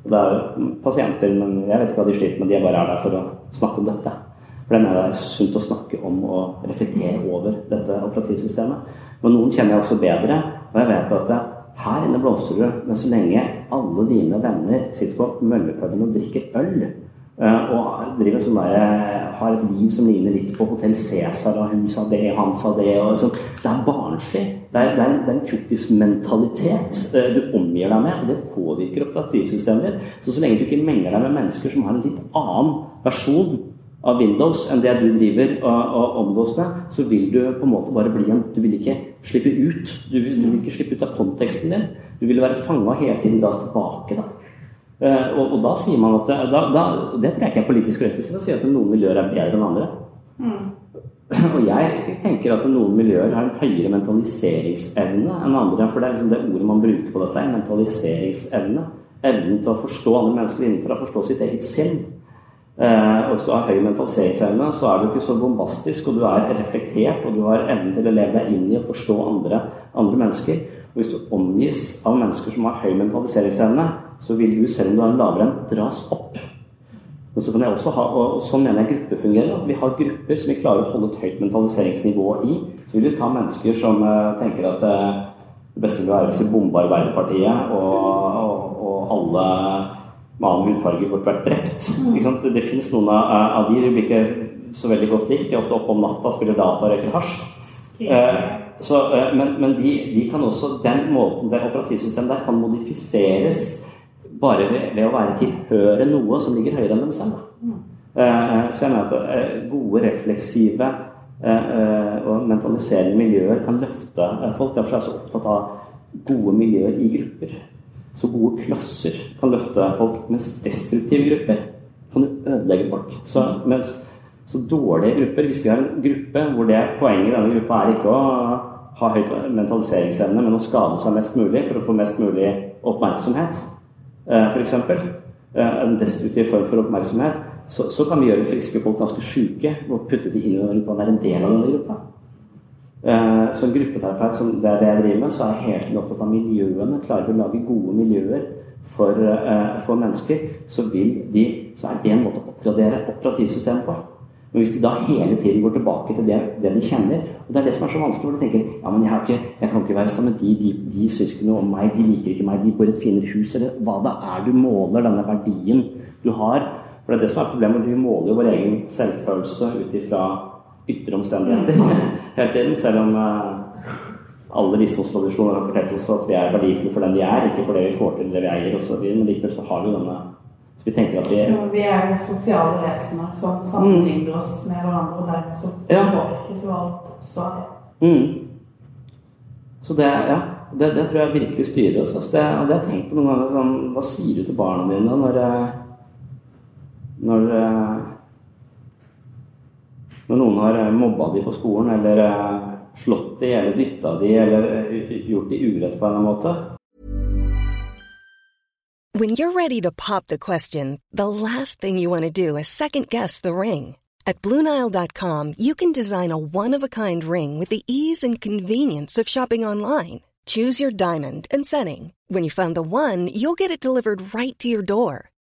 Og det er pasienter, men jeg vet ikke hva de sliter med. De bare er der for å snakke om dette. For det mener jeg sunt å snakke om og reflektere over dette operativsystemet. Men noen kjenner jeg også bedre, og jeg vet at her inne blåser du, men så lenge alle dine venner sitter på møllepuben og drikker øl, og driver sånn der, har et liv som ligner litt på Hotell Cæsar, og hun sa det, han sa det og sånn. Det er barnslig. Det er, det er, er en fjortismentalitet du omgir deg med, og det påvirker operativsystemet ditt. Så så lenge du ikke menger deg med mennesker som har en litt annen versjon av Windows enn det du driver og, og omgås med, så vil du på en måte bare bli en Du vil ikke slippe ut. Du, du vil ikke slippe ut av konteksten din. Du vil være fanga hele tiden dras tilbake. da. Uh, og, og, da sier man at da, da, Det tror jeg ikke er politisk korrekt å si at noen miljøer er bedre enn andre. Mm. Og jeg tenker at noen miljøer har en høyere mentaliseringsevne enn andre. For det er liksom det ordet man bruker på dette, mentaliseringsevne. Evnen til å forstå andre mennesker innenfra, forstå sitt eget sinn. Uh, og hvis du har høy mentaliseringsevne, så er du ikke så bombastisk, og du er reflektert, og du har evnen til å leve deg inn i og forstå andre, andre mennesker. Og hvis du omgis av mennesker som har høy mentaliseringsevne, så vil du, selv om du har en lavere enn, dras opp. Men så kan jeg også ha, og Sånn mener jeg grupper fungerer. At vi har grupper som vi klarer å holde et høyt mentaliseringsnivå i. Så vil du ta mennesker som eh, tenker at eh, det beste vil være hvis vi bomber Arbeiderpartiet, og, og, og alle med annen hudfarge burde vært drept. Det, det finnes noen av, av de, de blir ikke så veldig godt likt. De er ofte oppe om natta, spiller data og røyker hasj. Uh, så, men, men de, de, kan også, den måten, det operativsystemet der kan modifiseres bare ved, ved, å være tilhøre noe som ligger høyere enn dem selv. Mm. Uh, så jeg mener at gode, refleksive og mentaliserende miljøer kan løfte folk. Derfor er jeg så opptatt av gode miljøer i grupper. Så gode klasser kan løfte folk, mens destruktive grupper kan ødelegge folk. Så, mens, så dårlige grupper Hvis vi har en gruppe hvor det poenget i denne gruppa er ikke å ha høyt mentaliseringsevne, men å skade seg mest mulig for å få mest mulig oppmerksomhet, f.eks. En destruktiv form for oppmerksomhet. Så, så, kan vi gjøre friske folk ganske sjuke og putte de inn i denne gruppa og være en del av denne gruppa. Som gruppeterapeut, som det er det jeg driver med, så er jeg helt opptatt av miljøene. Klarer vi å lage gode miljøer for, for mennesker, så, de, så er det en måte å oppgradere operativsystemet på. Men hvis de da hele tiden går tilbake til det, det, de kjenner Og det er det som er så vanskelig, hvor de tenker ja, men jeg, ikke, jeg kan ikke være sammen med de, de, de noe om meg, de liker ikke meg, de bor i et finere hus, eller hva det er du måler denne verdien du har. For det er det som er problemet. Vi måler jo vår egen selvfølelse ut ifra ytre omstendigheter hele tiden. Selv om uh, alle visdomstradisjoner har fortalt oss at vi er verdifulle for den vi er, ikke for det vi får til, det vi eier osv. Men likevel så har vi denne så vi tenker at vi ja, Vi er jo sosiale vesener som sammenligner oss med hverandre, og dermed så påvirkes jo alt også av det. Mm. Så det, ja, det, det, tror jeg virkelig styrer oss. Altså det, og det har jeg tenkt på noen ganger. Sånn, hva sier du til barna dine når når, når noen har mobba dem på skolen, eller slått de eller dytta de eller eh, gjort de urett på en eller annen måte. When you're ready to pop the question, the last thing you want to do is second guess the ring. At Bluenile.com, you can design a one of a kind ring with the ease and convenience of shopping online. Choose your diamond and setting. When you find the one, you'll get it delivered right to your door.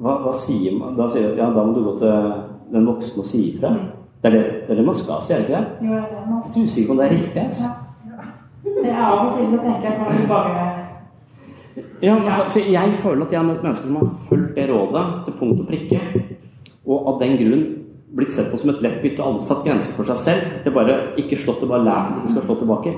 hva, hva sier man? Da sier ja, da må du gå til den voksne og si ifra. Det er det, det er det man skal si, er det ikke det? Jo, det er det man er usikker på om det er riktig. Altså. Det er av og til så tenker jeg kan vi bare Ja, men for, for jeg føler at jeg har møtt mennesker som har fulgt det rådet til punkt og prikke, og av den grunn blitt sett på som et lett bytte aldri satt grenser for seg selv. Det er bare ikke slått, det bare lært at de ikke skal slå tilbake.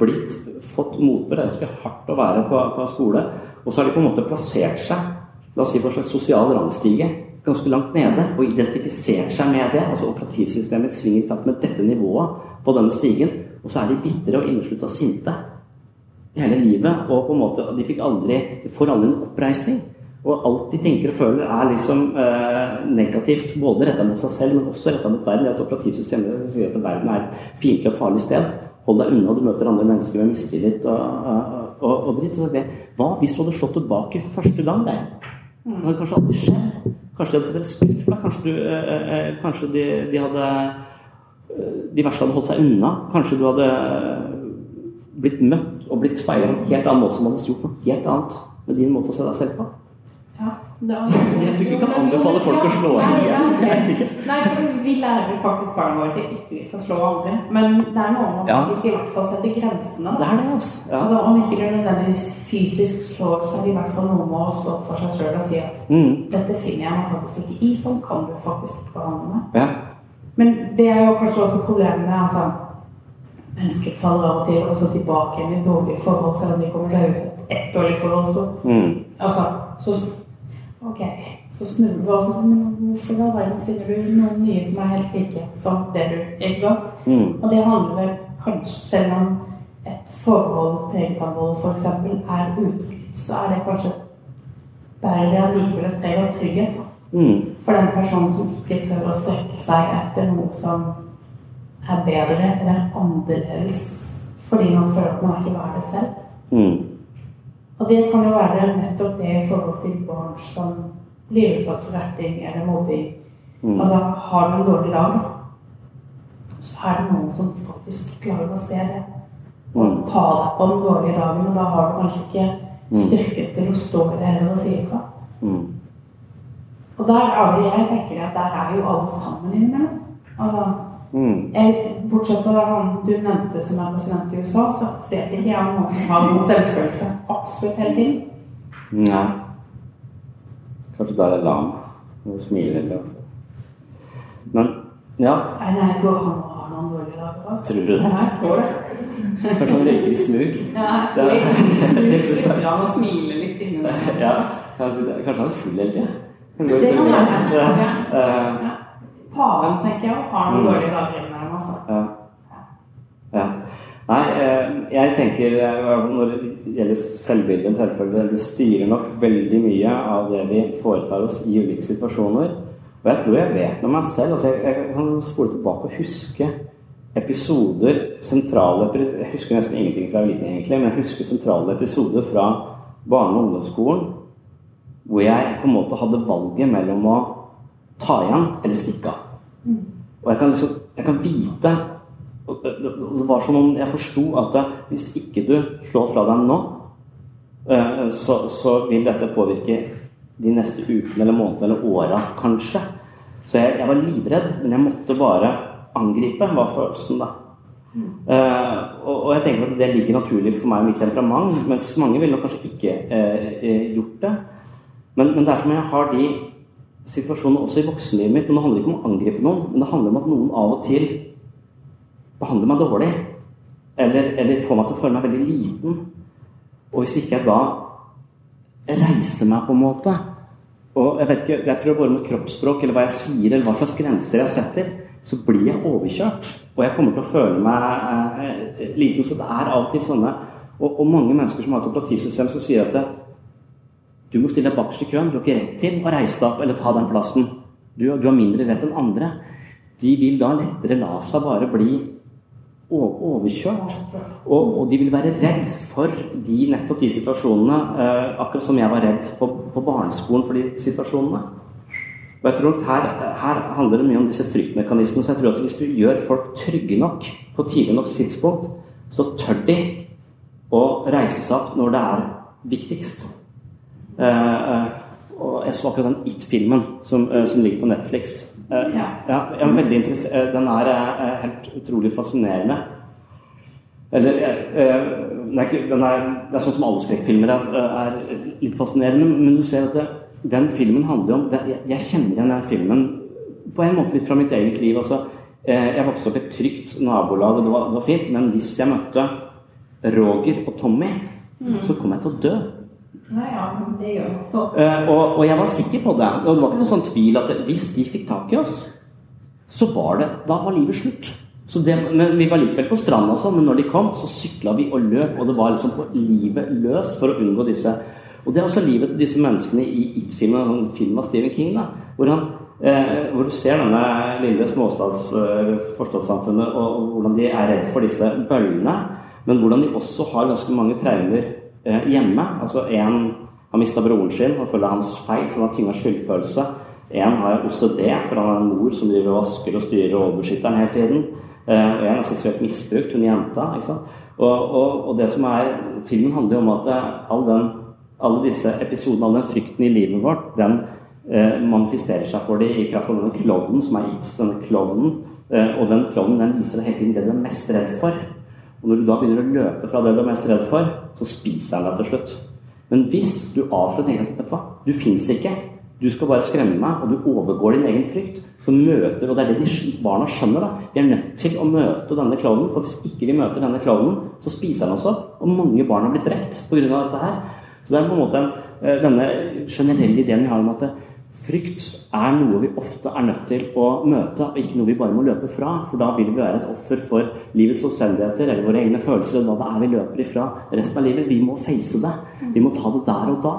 Blitt fått motbør. Det er ganske hardt å være på, på skole. Og så har de på en måte plassert seg la oss si på en slags sosial rangstige ganske langt nede og identifisert seg med det. altså Operativsystemet svinger i takt med dette nivået på denne stigen. Og så er de bitre og inneslutta sinte hele livet. Og på en måte, de fikk aldri, de får aldri en oppreisning. Og alt de tenker og føler, er liksom eh, negativt. Både retta mot seg selv, men også retta mot verden. Det at operativsystemet sier at verden er et fiendtlig og farlig sted. Hold deg unna, du møter andre mennesker med mistillit og, og, og, og dritt. Så det, hva hvis du hadde slått tilbake første gang der? Det hadde kanskje aldri skjedd. Kanskje de hadde fått respekt for deg. Kanskje, du, eh, eh, kanskje de, de, hadde eh, De verste hadde holdt seg unna. Kanskje du hadde blitt møtt og blitt speila på en helt annen måte som hadde gjort noe helt annet med din måte å se deg selv på. Jeg tror ikke vi kan anbefale folk å slå Nei, igjen. nei, for vi lærer faktisk barna våre til ikke vi skal slå aldri. Men det er noe med at vi skal i hvert fall sette grensene. Det er det, altså. Ja. Altså, om ikke det nødvendigvis fysisk slår, så er det i hvert fall noe med å stå for seg sjøl og si at Mm. dette finner jeg meg faktisk ikke i. Sånn kan du faktisk ikke behandle meg. ja. Men det er jo kanskje også problemet med altså, Mennesker faller av og til og så tilbake igjen i dårlige forhold, selv om de kommer seg ut av et dårlig forhold. Så, Mm. altså, så Ok, så snur du og sånn hvorfor i all verden finner du noen nye som er helt like som det du Ikke sant? Mm. Og det handler vel kanskje Selv om et forhold preget av vold f.eks. er utrygt, så er det kanskje bærer det allikevel et preg av trygghet. da. Mm. For den personen som ikke tør å strekke seg etter noe som er bedre eller annerledes fordi man føler at man ikke er det selv. Mm. Og det kan jo være nettopp det i forhold til barn som blir utsatt for retting eller mobbing. Mm. Altså, har du en dårlig dag, så er det noen som faktisk klarer å se det. Og Mm. ta deg på den dårlige dagen, og da har du kanskje ikke Mm. styrke til å stå i det heller og si ifra. Mm. Og der er jo jeg tenker at der er jo alle sammen innimellom. Altså, Mm. jeg, bortsett fra han du nevnte som er president i USA, så vet ikke jeg om noen som har noen selvfølelse absolutt hele tiden. Nei. Kanskje Dalai Lama. Hun smiler hele tiden. Men ja, Nei, nei, jeg tror han har noen dårlige dager. Altså. Tror du det? Nei, jeg tror det. kanskje han røyker i smug. Ja, Det er- tror han og smiler litt inni der. Ja, kanskje han er full hele tida. Det kan være. Ja. Ja. eh, Paven, tenker jeg, har noen Mm. dårlige dager. Altså. Ja. ja. Nei, eh, jeg tenker eh, når det gjelder selvbildet, selvfølgelig, det styrer nok veldig mye av det vi foretar oss i ulike situasjoner. Og jeg tror jeg vet med meg selv altså jeg, jeg kan spole tilbake og huske episoder, sentrale Jeg husker nesten ingenting fra liten, egentlig, men jeg husker sentrale episoder fra barne- og ungdomsskolen hvor jeg på en måte hadde valget mellom å ta igjen eller stikke av. Og jeg kan, liksom, jeg kan vite Det var som om jeg forsto at hvis ikke du slår fra deg nå, så, så vil dette påvirke de neste ukene eller månedene eller åra, kanskje. Så jeg, jeg, var livredd, men jeg måtte bare angripe, var følelsen da. Uh, og, og, jeg tenker at det ligger naturlig for meg og mitt temperament, mens mange ville kanskje ikke uh, gjort det. Men, men, det er som jeg har de situasjonene også i voksenlivet mitt. Men det handler ikke om å angripe noen, men det handler om at noen av og til behandler meg dårlig. Eller, eller får meg til å føle meg veldig liten. Og hvis ikke jeg da reiser meg, på en måte Og jeg vet ikke, jeg tror bare med kroppsspråk eller hva jeg sier, eller hva slags grenser jeg setter, så blir jeg overkjørt. Og jeg kommer til å føle meg eh, liten. Så det er av og til sånne og, og mange mennesker som har et operativsystem som sier at det, du må stille deg bakerst i køen. Du har ikke rett til å reise deg opp eller ta den plassen. Du, du har mindre rett enn andre. De vil da lettere la seg bare bli overkjørt. Og, og, de vil være redd for de, nettopp de situasjonene, eh, akkurat som jeg var redd på, på, barneskolen for de situasjonene. Og jeg tror her, her handler det mye om disse fryktmekanismene. Så jeg tror at hvis du gjør folk trygge nok på tidlig nok tidspunkt, så tør de å reise seg opp når det er viktigst. Uh, og jeg så akkurat den It-filmen som, uh, som, ligger på Netflix. Ja. ja. jeg er veldig interessert Den er helt utrolig fascinerende. Eller den er, den er, Det er sånn som alle skrekkfilmer er, er, litt fascinerende, men du ser at det, den filmen handler om det, jeg, jeg, kjenner igjen den filmen på en måte litt fra mitt eget liv. Altså, jeg vokste opp i et trygt nabolag, og det var, det var fint, men hvis jeg møtte Roger og Tommy, mm. så kom jeg til å dø. Uh, og, og, jeg var sikker på det. Og det var ikke noe sånn tvil at hvis de fikk tak i oss, så var det Da var livet slutt. Det, men Vi var likevel på stranda, også, men når de kom, så sykla vi og løp. Og det var liksom på livet løs for å unngå disse. Og det er også livet til disse menneskene i It-filmen, film av Stephen King, da, hvor, han, eh, hvor du ser denne lille småstads eh, og, og hvordan de er redd for disse bøllene, men hvordan de også har ganske mange traumer Eh, hjemme. Altså en har mista broren sin og føler hans feil, så han har tynga skyldfølelse. En har OCD, for han har en mor som driver og vasker og styrer og overbeskytter han hele tiden. Eh, og én er seksuelt misbrukt, hun jenta. ikke sant? Og, og, og, det som er Filmen handler jo om at eh, all den, alle disse episodene, all den frykten i livet vårt, den eh, manifesterer seg for dem i kraft av denne klovnen som er gitt. Denne klovnen. Eh, og den klovnen den viser deg hele tiden det du er mest redd for. Og når du da begynner å løpe fra det du er mest redd for, så spiser han deg til slutt. Men hvis du avslutter tenker vet du hva, du fins ikke, du skal bare skremme meg, og du overgår din egen frykt, så møter Og det er det de barna skjønner. da, Vi er nødt til å møte denne klovnen, for hvis ikke vi møter denne klovnen, så spiser han opp. Og mange barn har blitt drept pga. dette her. Så det er på en måte eh, denne generelle ideen vi har om at Frykt er noe vi ofte er nødt til å møte, og ikke noe vi bare må løpe fra. For da vil vi være et offer for livets omstendigheter eller våre egne følelser. Og hva det er vi løper ifra resten av livet. Vi må face det. Vi må ta det der og da.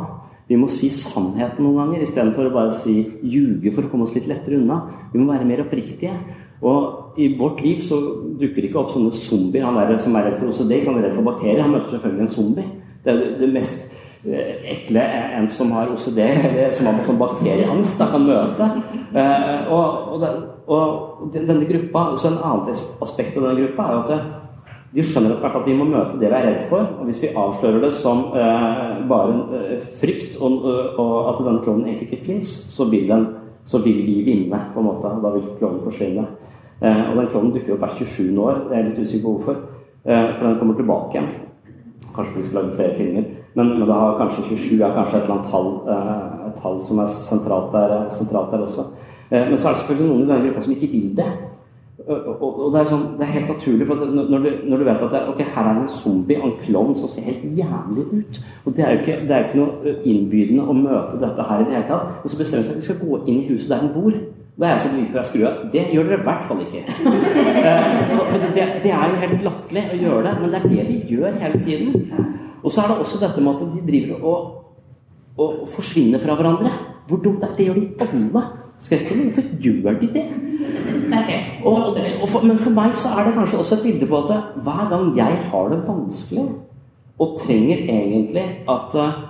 Vi må si sannheten noen ganger istedenfor å bare si ljuge for å komme oss litt lettere unna. Vi må være mer oppriktige. Og i vårt liv så dukker det ikke opp sånne zombier. Han er, som er redd for OCD, han er redd for bakterier. Han møter selvfølgelig en zombie. Det er det mest ekle en som har OCD, eller som har sånn bakterieangst, da kan møte. Og, og, den, og, denne gruppa, så En annen aspekt av denne gruppa er jo at de skjønner etter hvert at vi må møte det vi er redd for. Og hvis vi avslører det som uh, bare uh, frykt, og, og, at denne klovnen egentlig ikke fins, så, så, vil vi vinne, på en måte. Og da vil klovnen forsvinne. Uh, og den klovnen dukker opp hvert 27. år. Det er jeg litt usikker på hvorfor. Eh, for den kommer tilbake igjen. Kanskje vi skal lage flere filmer. Men, men det har kanskje 27 er kanskje et eller annet tall, eh, tall som er sentralt der, sentralt der også. Eh, men så er det selvfølgelig noen i denne gruppa som ikke vil det. Og, og, og det, er sånn, det, er helt naturlig, for når du, når du vet at det, okay, her er det en zombie, en klovn, som ser helt jævlig ut Og Det er jo ikke, det er ikke noe innbydende å møte dette her i det hele tatt. Og så bestemmer de seg at vi skal gå inn i huset der de bor. Da er jeg like for å skrur av. Det gjør dere i hvert fall ikke. Eh, for, for det, det, er jo helt latterlig å gjøre det, men det er det de gjør hele tiden. Og så er det også dette med at de driver og, og forsvinner fra hverandre. Hvor dumt er det? Det gjør de alle. Skrekken, Hvorfor gjør de det? Og, og, og for, men for meg så er det kanskje også et bilde på at hver gang jeg har det vanskelig, og trenger egentlig at uh,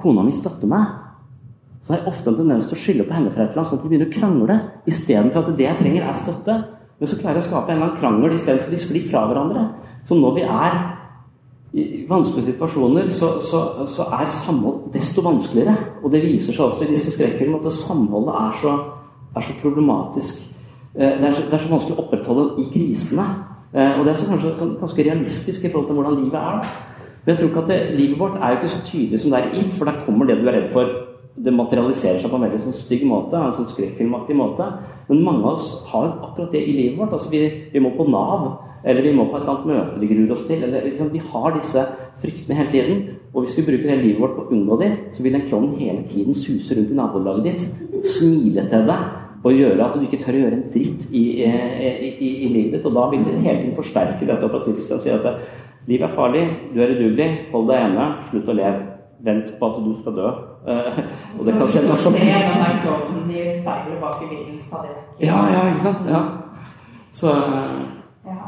kona mi støtter meg, så har jeg ofte en tendens til å skylde på henne for et eller annet, sånn at vi begynner å krangle. Istedenfor at det jeg trenger, er støtte. Men så klarer jeg å skape en eller annen krangel istedenfor at vi sklir fra hverandre. Så når vi er i vanskelige situasjoner, så, så, så, er samhold desto vanskeligere. Og det viser seg også i disse skrekkfilmene at det samholdet er så, er så problematisk. Eh, det er det er så, vanskelig å opprettholde i krisene. Eh, og det er så kanskje sånn, ganske realistisk i forhold til hvordan livet er. Men jeg tror ikke at det, livet vårt er jo ikke så tydelig som det er i It, for der kommer det du er redd for det materialiserer seg på en veldig sånn stygg måte, en sånn skrekkfilmaktig måte. Men mange av oss har akkurat det i livet vårt. Altså vi, vi, må på Nav, eller vi må på et eller annet møte vi gruer oss til. Eller, liksom, vi har disse fryktene hele tiden. Og hvis vi bruker hele livet vårt på å unngå dem, så vil den klovnen hele tiden suse rundt i nabolaget ditt, smile til deg og gjøre at du ikke tør å gjøre en dritt i, i, i, i livet ditt. Og da vil det hele tiden forsterke dette operativet og si at livet er farlig, du er udugelig, hold deg hjemme, slutt å leve. Vent på at du skal dø. Uh, og det kan skje når som helst. Ja, ja, ikke sant. Ja. Så ja.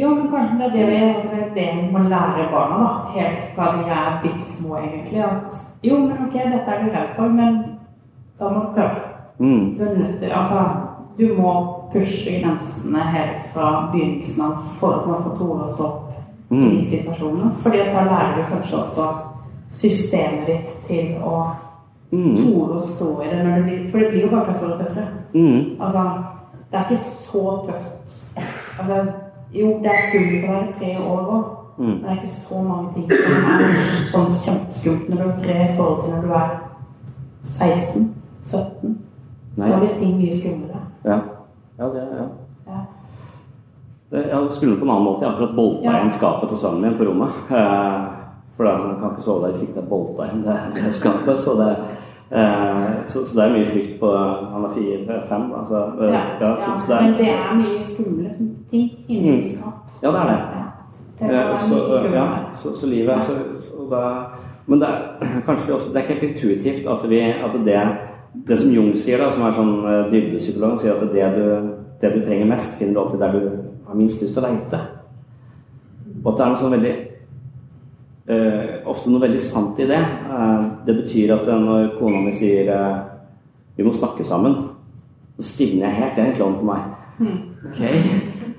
Jo, men kanskje det er det vi, altså, det må lære barna, da. Helt fra de er bitte små, egentlig. At jo, men ok, dette er du redd for, men da må du prøve. Mm. Du er nødt til Altså, du må pushe grensene helt fra begynnelsen av for at man skal tåle å stå opp mm. i situasjonene. Fordi da lærer du kanskje også systemet ditt til å mm. tåle å stå i det. det blir, for det blir jo bare tøffere og tøffere. Mm. Altså, det er ikke så tøft. Altså, jo, det er skummelt å være tre år òg. Mm. Men det er ikke så mange ting som er sånn kjempeskummelt når du er tre i forhold til når du er 16-17. Da blir ting mye skumlere. Ja. ja, det ja. ja. Jeg skulle på en annen måte. Jeg har akkurat bolta ja. igjen skapet til sønnen min på rommet. Eh, for da kan ikke sove der hvis ikke det er bolta igjen. det, det skapet. Så det, eh, så, så det, er mye frykt på Han er fire-fem. Altså, eh, ja, ja, ja det er, men det er mye skumle ting inni mm. skap. Ja, det er det. Eh, så, ja, så, så, livet så, da, Men det er kanskje også, det er helt intuitivt at, vi, at det, det som Jung sier, da, som er sånn dybdepsykolog, sier at det du, det du trenger mest, finner du alltid der du har minst lyst til å leite. Og at det er noe sånn veldig uh, ofte noe veldig sant i det. Uh, det betyr at når kona mi sier uh, 'vi må snakke sammen', så stivner jeg helt. Det er en klovn for meg. Mm. Ok,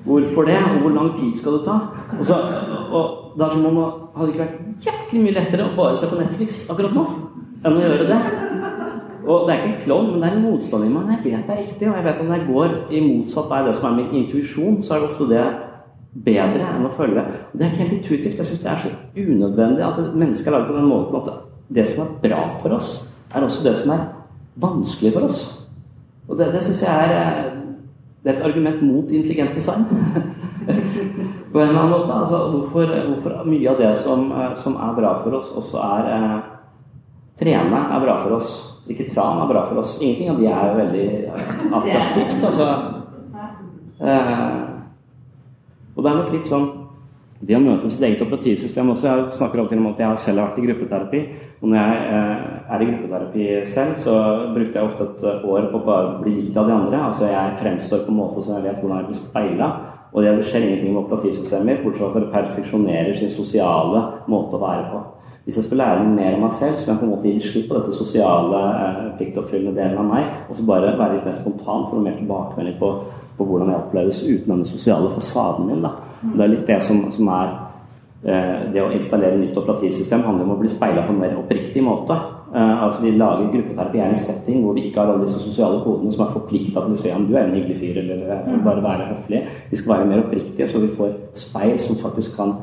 hvorfor det? Og hvor lang tid skal det ta? Og, så, og det er som om det hadde ikke vært jæklig mye lettere å bare se på Netflix akkurat nå enn å gjøre det. Og det er ikke en klovn, men det er en motstand i meg. Jeg vet det er riktig, og jeg vet at når jeg går i motsatt vei det som er min intuisjon, så er det ofte det bedre enn å følge. Det er ikke helt intuitivt. Jeg syns det er så unødvendig at mennesket er laget på den måten at det som er bra for oss, er også det som er vanskelig for oss. Og det, det syns jeg er eh, det er et argument mot intelligent design. på en eller annen måte. Altså, hvorfor, hvorfor, mye av det som, eh, som, er bra for oss, også er eh, Trene er bra for oss. Ikke tran er bra for oss. Ingenting av de er veldig attraktivt. Altså, eh, og det er nok litt sånn det å møte sitt eget operativsystem også. Jeg snakker alltid om at jeg selv har vært i gruppeterapi. Og når jeg eh, er i gruppeterapi selv, så brukte jeg ofte et eh, år på å bare bli likt av de andre. Altså jeg fremstår på en måte som jeg vet hvordan jeg blir speila. Og det skjer ingenting med operativsystemer, bortsett fra at det perfeksjonerer sin sosiale måte å være på. Hvis jeg skal lære mer om meg selv, så må jeg på en måte gi slipp på dette sosiale, eh, pliktoppfyllende delen av meg, og så bare være litt mer spontan for å mer tilbakemelding på på hvordan jeg oppleves uten denne sosiale fasaden min. Da. Det er litt det som, som er eh, Det å installere nytt operativsystem handler om å bli speila på en mer oppriktig måte. Eh, altså Vi lager gruppeterapi i en setting hvor vi ikke har alle disse sosiale kodene som er forplikta til å se om du er en hyggelig fyr, eller eh, bare være høflig. Vi skal være mer oppriktige, så vi får speil som faktisk kan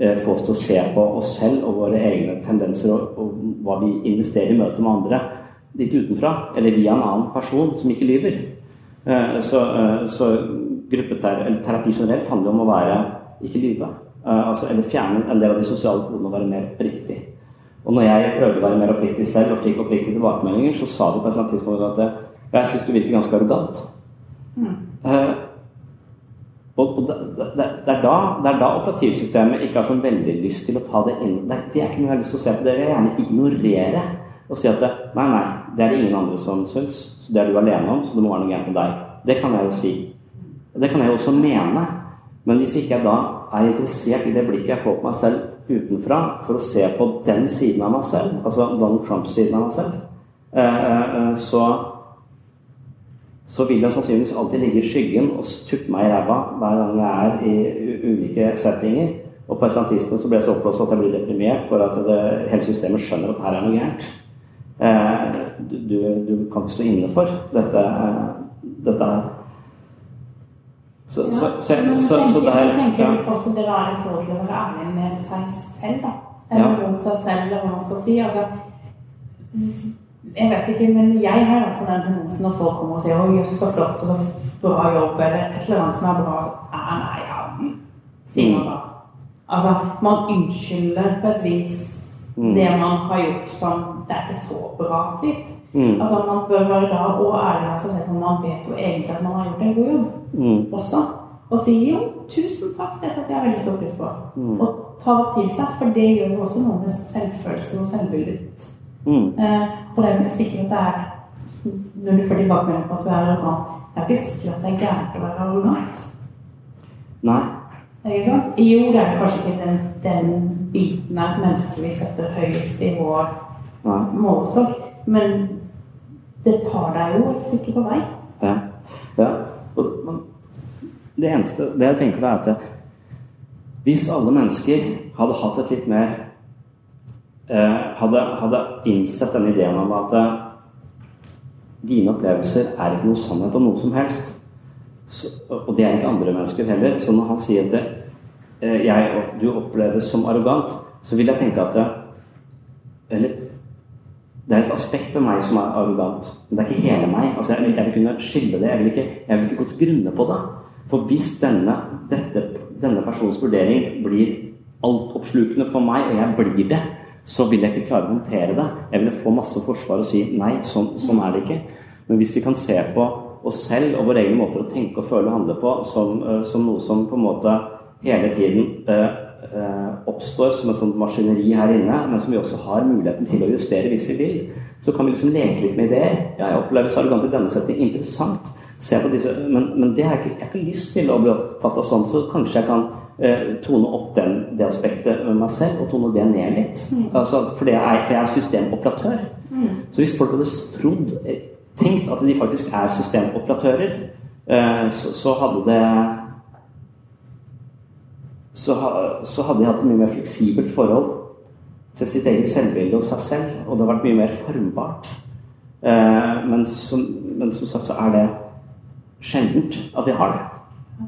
eh, få oss til å se på oss selv og våre egne tendenser og, og hva vi investerer i møte med andre litt utenfra, eller via en annen person som ikke lyver. Eh, så, eh, så gruppeterapi generelt handler om å være ikke lyve. Eh, altså, eller fjerne en del av de sosiale kodene og være mer oppriktig. Og når jeg prøvde å være mer oppriktig selv og fikk oppriktige tilbakemeldinger, så sa de på et eller annet tidspunkt at jeg syns du virker ganske arrogant. Mm. Og, det, det, det, er da, det, er da, operativsystemet ikke har så veldig lyst til å ta det inn. Det, det er ikke noe jeg har lyst til å se på. Det vil jeg gjerne ignorere. Og si at nei, nei, det er det ingen andre som syns, så det er du alene om, så det må være noe gærent med deg. Det kan jeg jo si. Det kan jeg jo også mene. Men hvis ikke jeg da er interessert i det blikket jeg får på meg selv utenfra, for å se på den siden av meg selv, altså Donald Trumps-siden av meg selv, eh, eh, så så vil jeg sannsynligvis alltid ligge i skyggen og tuppe meg i ræva hver gang jeg er i ulike settinger. Og på et eller annet tidspunkt så blir jeg så oppblåst at jeg blir deprimert for at det, hele systemet skjønner at her er noe gærent. Eh, du, du, kan ikke stå inne for dette, eh, dette. Så, ja, så, så, så, så, så der tenker ja. også det er forholdet å være ærlig med seg selv, da. Eller ja. mot seg selv, eller hva man skal si. Altså, jeg vet ikke, men jeg har i hvert fall den tendensen når folk kommer og sier 'Å, jøss, så flott, og bra jobb', eller et eller annet som er bra. Så, nei, nei, ja, sier man da. Altså, man unnskylder på et vis mm. det man har gjort som det er ikke så bra typ. Mm. Altså, man bør være da og ærlig med seg selv, om man vet jo egentlig at man har gjort en god jobb mm. også. Og si jo, tusen takk, det setter jeg veldig stor pris på. Mm. Og ta det til seg, for det gjør jo også noe med selvfølelsen og selvbildet ditt. Mm. Uh, og det er ikke sikkert at det er Når du får tilbakemelding på at du er arrogant, det er ikke sikkert at det er gærent å være arrogant. Nei. Ikke sant? Jo, det er kanskje ikke den, den biten av et menneske vi setter høyest i vår målestokk, men det tar deg jo et stykke på vei. Ja. ja. Det eneste det jeg tenker er at hvis alle mennesker hadde hatt et litt mer eh, hadde, hadde, innsett den ideen om at eh, dine opplevelser er ikke noe sannhet om noe som helst, så, og det er ikke andre mennesker heller. Så når han sier at eh, og du oppleves som arrogant, så vil jeg tenke at det, eller det er et aspekt ved meg som er arrogant, men det er ikke hele meg. Altså, jeg, jeg, vil kunne skille det. Jeg vil, ikke, jeg vil ikke gå til grunne på det. For hvis denne, dette, denne personens vurdering blir altoppslukende for meg, og jeg blir det, så vil jeg ikke klare å håndtere det. Jeg vil få masse forsvar og si nei, sånn, sånn er det ikke. Men hvis vi kan se på oss selv og våre egne måter å tenke og føle og handle på som, eh, som noe som på en måte hele tiden uh, Eh, oppstår som et sånt maskineri her inne, men som vi også har muligheten til å justere hvis vi vil. Så kan vi liksom leke litt med ideer. Ja, jeg opplever arrogant i denne setningen. Interessant. Se på disse, men, men det har jeg, ikke, jeg har ikke lyst til å bli oppfatta sånn, så kanskje jeg kan eh, tone opp den, det aspektet med meg selv og tone det ned litt. Mm. Altså, for, det er, for jeg er systemoperatør. Mm. Så hvis folk hadde trodd, eh, tenkt at de faktisk er systemoperatører, eh, så, så hadde det så, så, hadde de hatt et mye mer fleksibelt forhold til sitt eget selvbilde og seg selv. Og det har vært mye mer formbart. Eh, men, som, men, som, sagt så er det sjeldent at vi har det.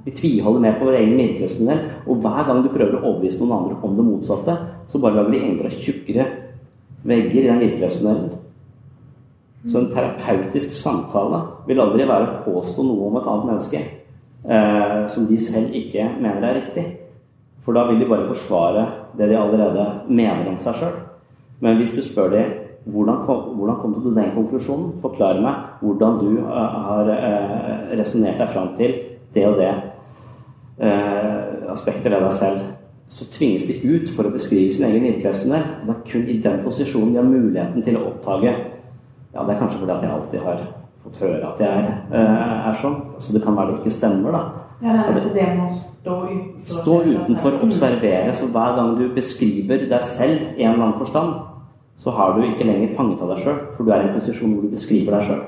Vi tviholder mer på vår egen virkelighetsmodell. Og hver gang du prøver å overbevise noen andre om det motsatte, så bare lager de enda tjukkere vegger i den virkelighetsmodellen. Så en terapeutisk samtale vil aldri være å påstå noe om et annet menneske eh, som de selv ikke mener er riktig. For da vil de bare forsvare det de allerede mener om seg sjøl. Men hvis du spør dem hvordan hvordan kom du til den konklusjonen, forklar meg hvordan du uh, har uh, resonnert deg fram til det og det aspekter aspektet ved deg selv, så tvinges de ut for å beskrive sin egen virkelighetstunnel. Det er kun i den posisjonen de har muligheten til å oppdage Ja, det er kanskje fordi at jeg alltid har fått høre at jeg er, er sånn. Så det kan være det ikke stemmer, da. Ja, det er nettopp det med å stå utenfor. Stå utenfor, observere. Så hver gang du beskriver deg selv i en eller annen forstand, så har du ikke lenger fanget av deg sjøl, for du er i en posisjon hvor du beskriver deg sjøl.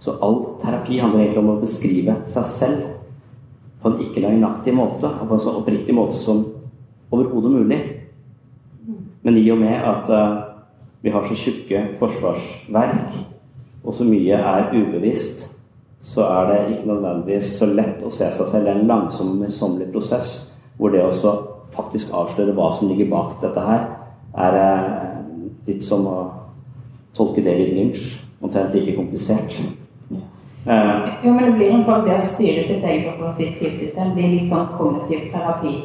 Så all terapi handler egentlig om å beskrive seg selv på en ikke løgnaktig måte, og på en så oppriktig måte som overhodet mulig. Men i og med at uh, vi har så tjukke forsvarsverk, og så mye er ubevisst, så er det ikke nødvendigvis så lett å se seg selv. Det er en langsom møysommelig prosess hvor det også faktisk avsløre hva som ligger bak dette her, er eh, litt som å tolke David Lynch. Omtrent like komplisert. Uh, jo, men det blir en form det å styre sitt eget operativsystem blir litt sånn kognitiv terapi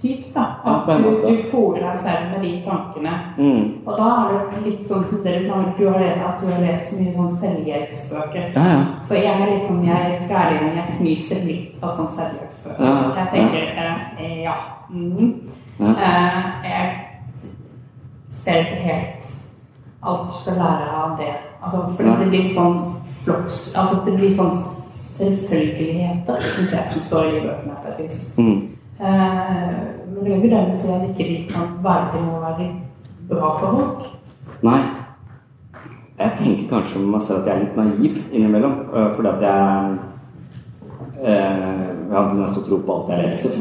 typ, da. At ja, du, du fôrer deg selv med de tankene. Mm. Og da er det litt sånn som dere du har, du har, at du har lest mye sånn selvhjelpsbøker. Ja, ja. For jeg er liksom, jeg skal ærlig men jeg fnyser litt av sånn selvhjelpsbøker. jeg tenker eh, ja. Mm. Eh, jeg ser ikke helt alt du skal lære av det. Altså, fordi det blir sånn floks Altså det blir sånn selvfølgeligheter, syns jeg, som står i bøkene på et vis. Mm. Eh, men det er jo dermed si at ikke de kan være til å være bra for folk. Nei. Jeg tenker kanskje om meg selv at jeg er litt naiv innimellom. øh, Fordi at jeg eh, Jeg har nesten tro på alt jeg leser.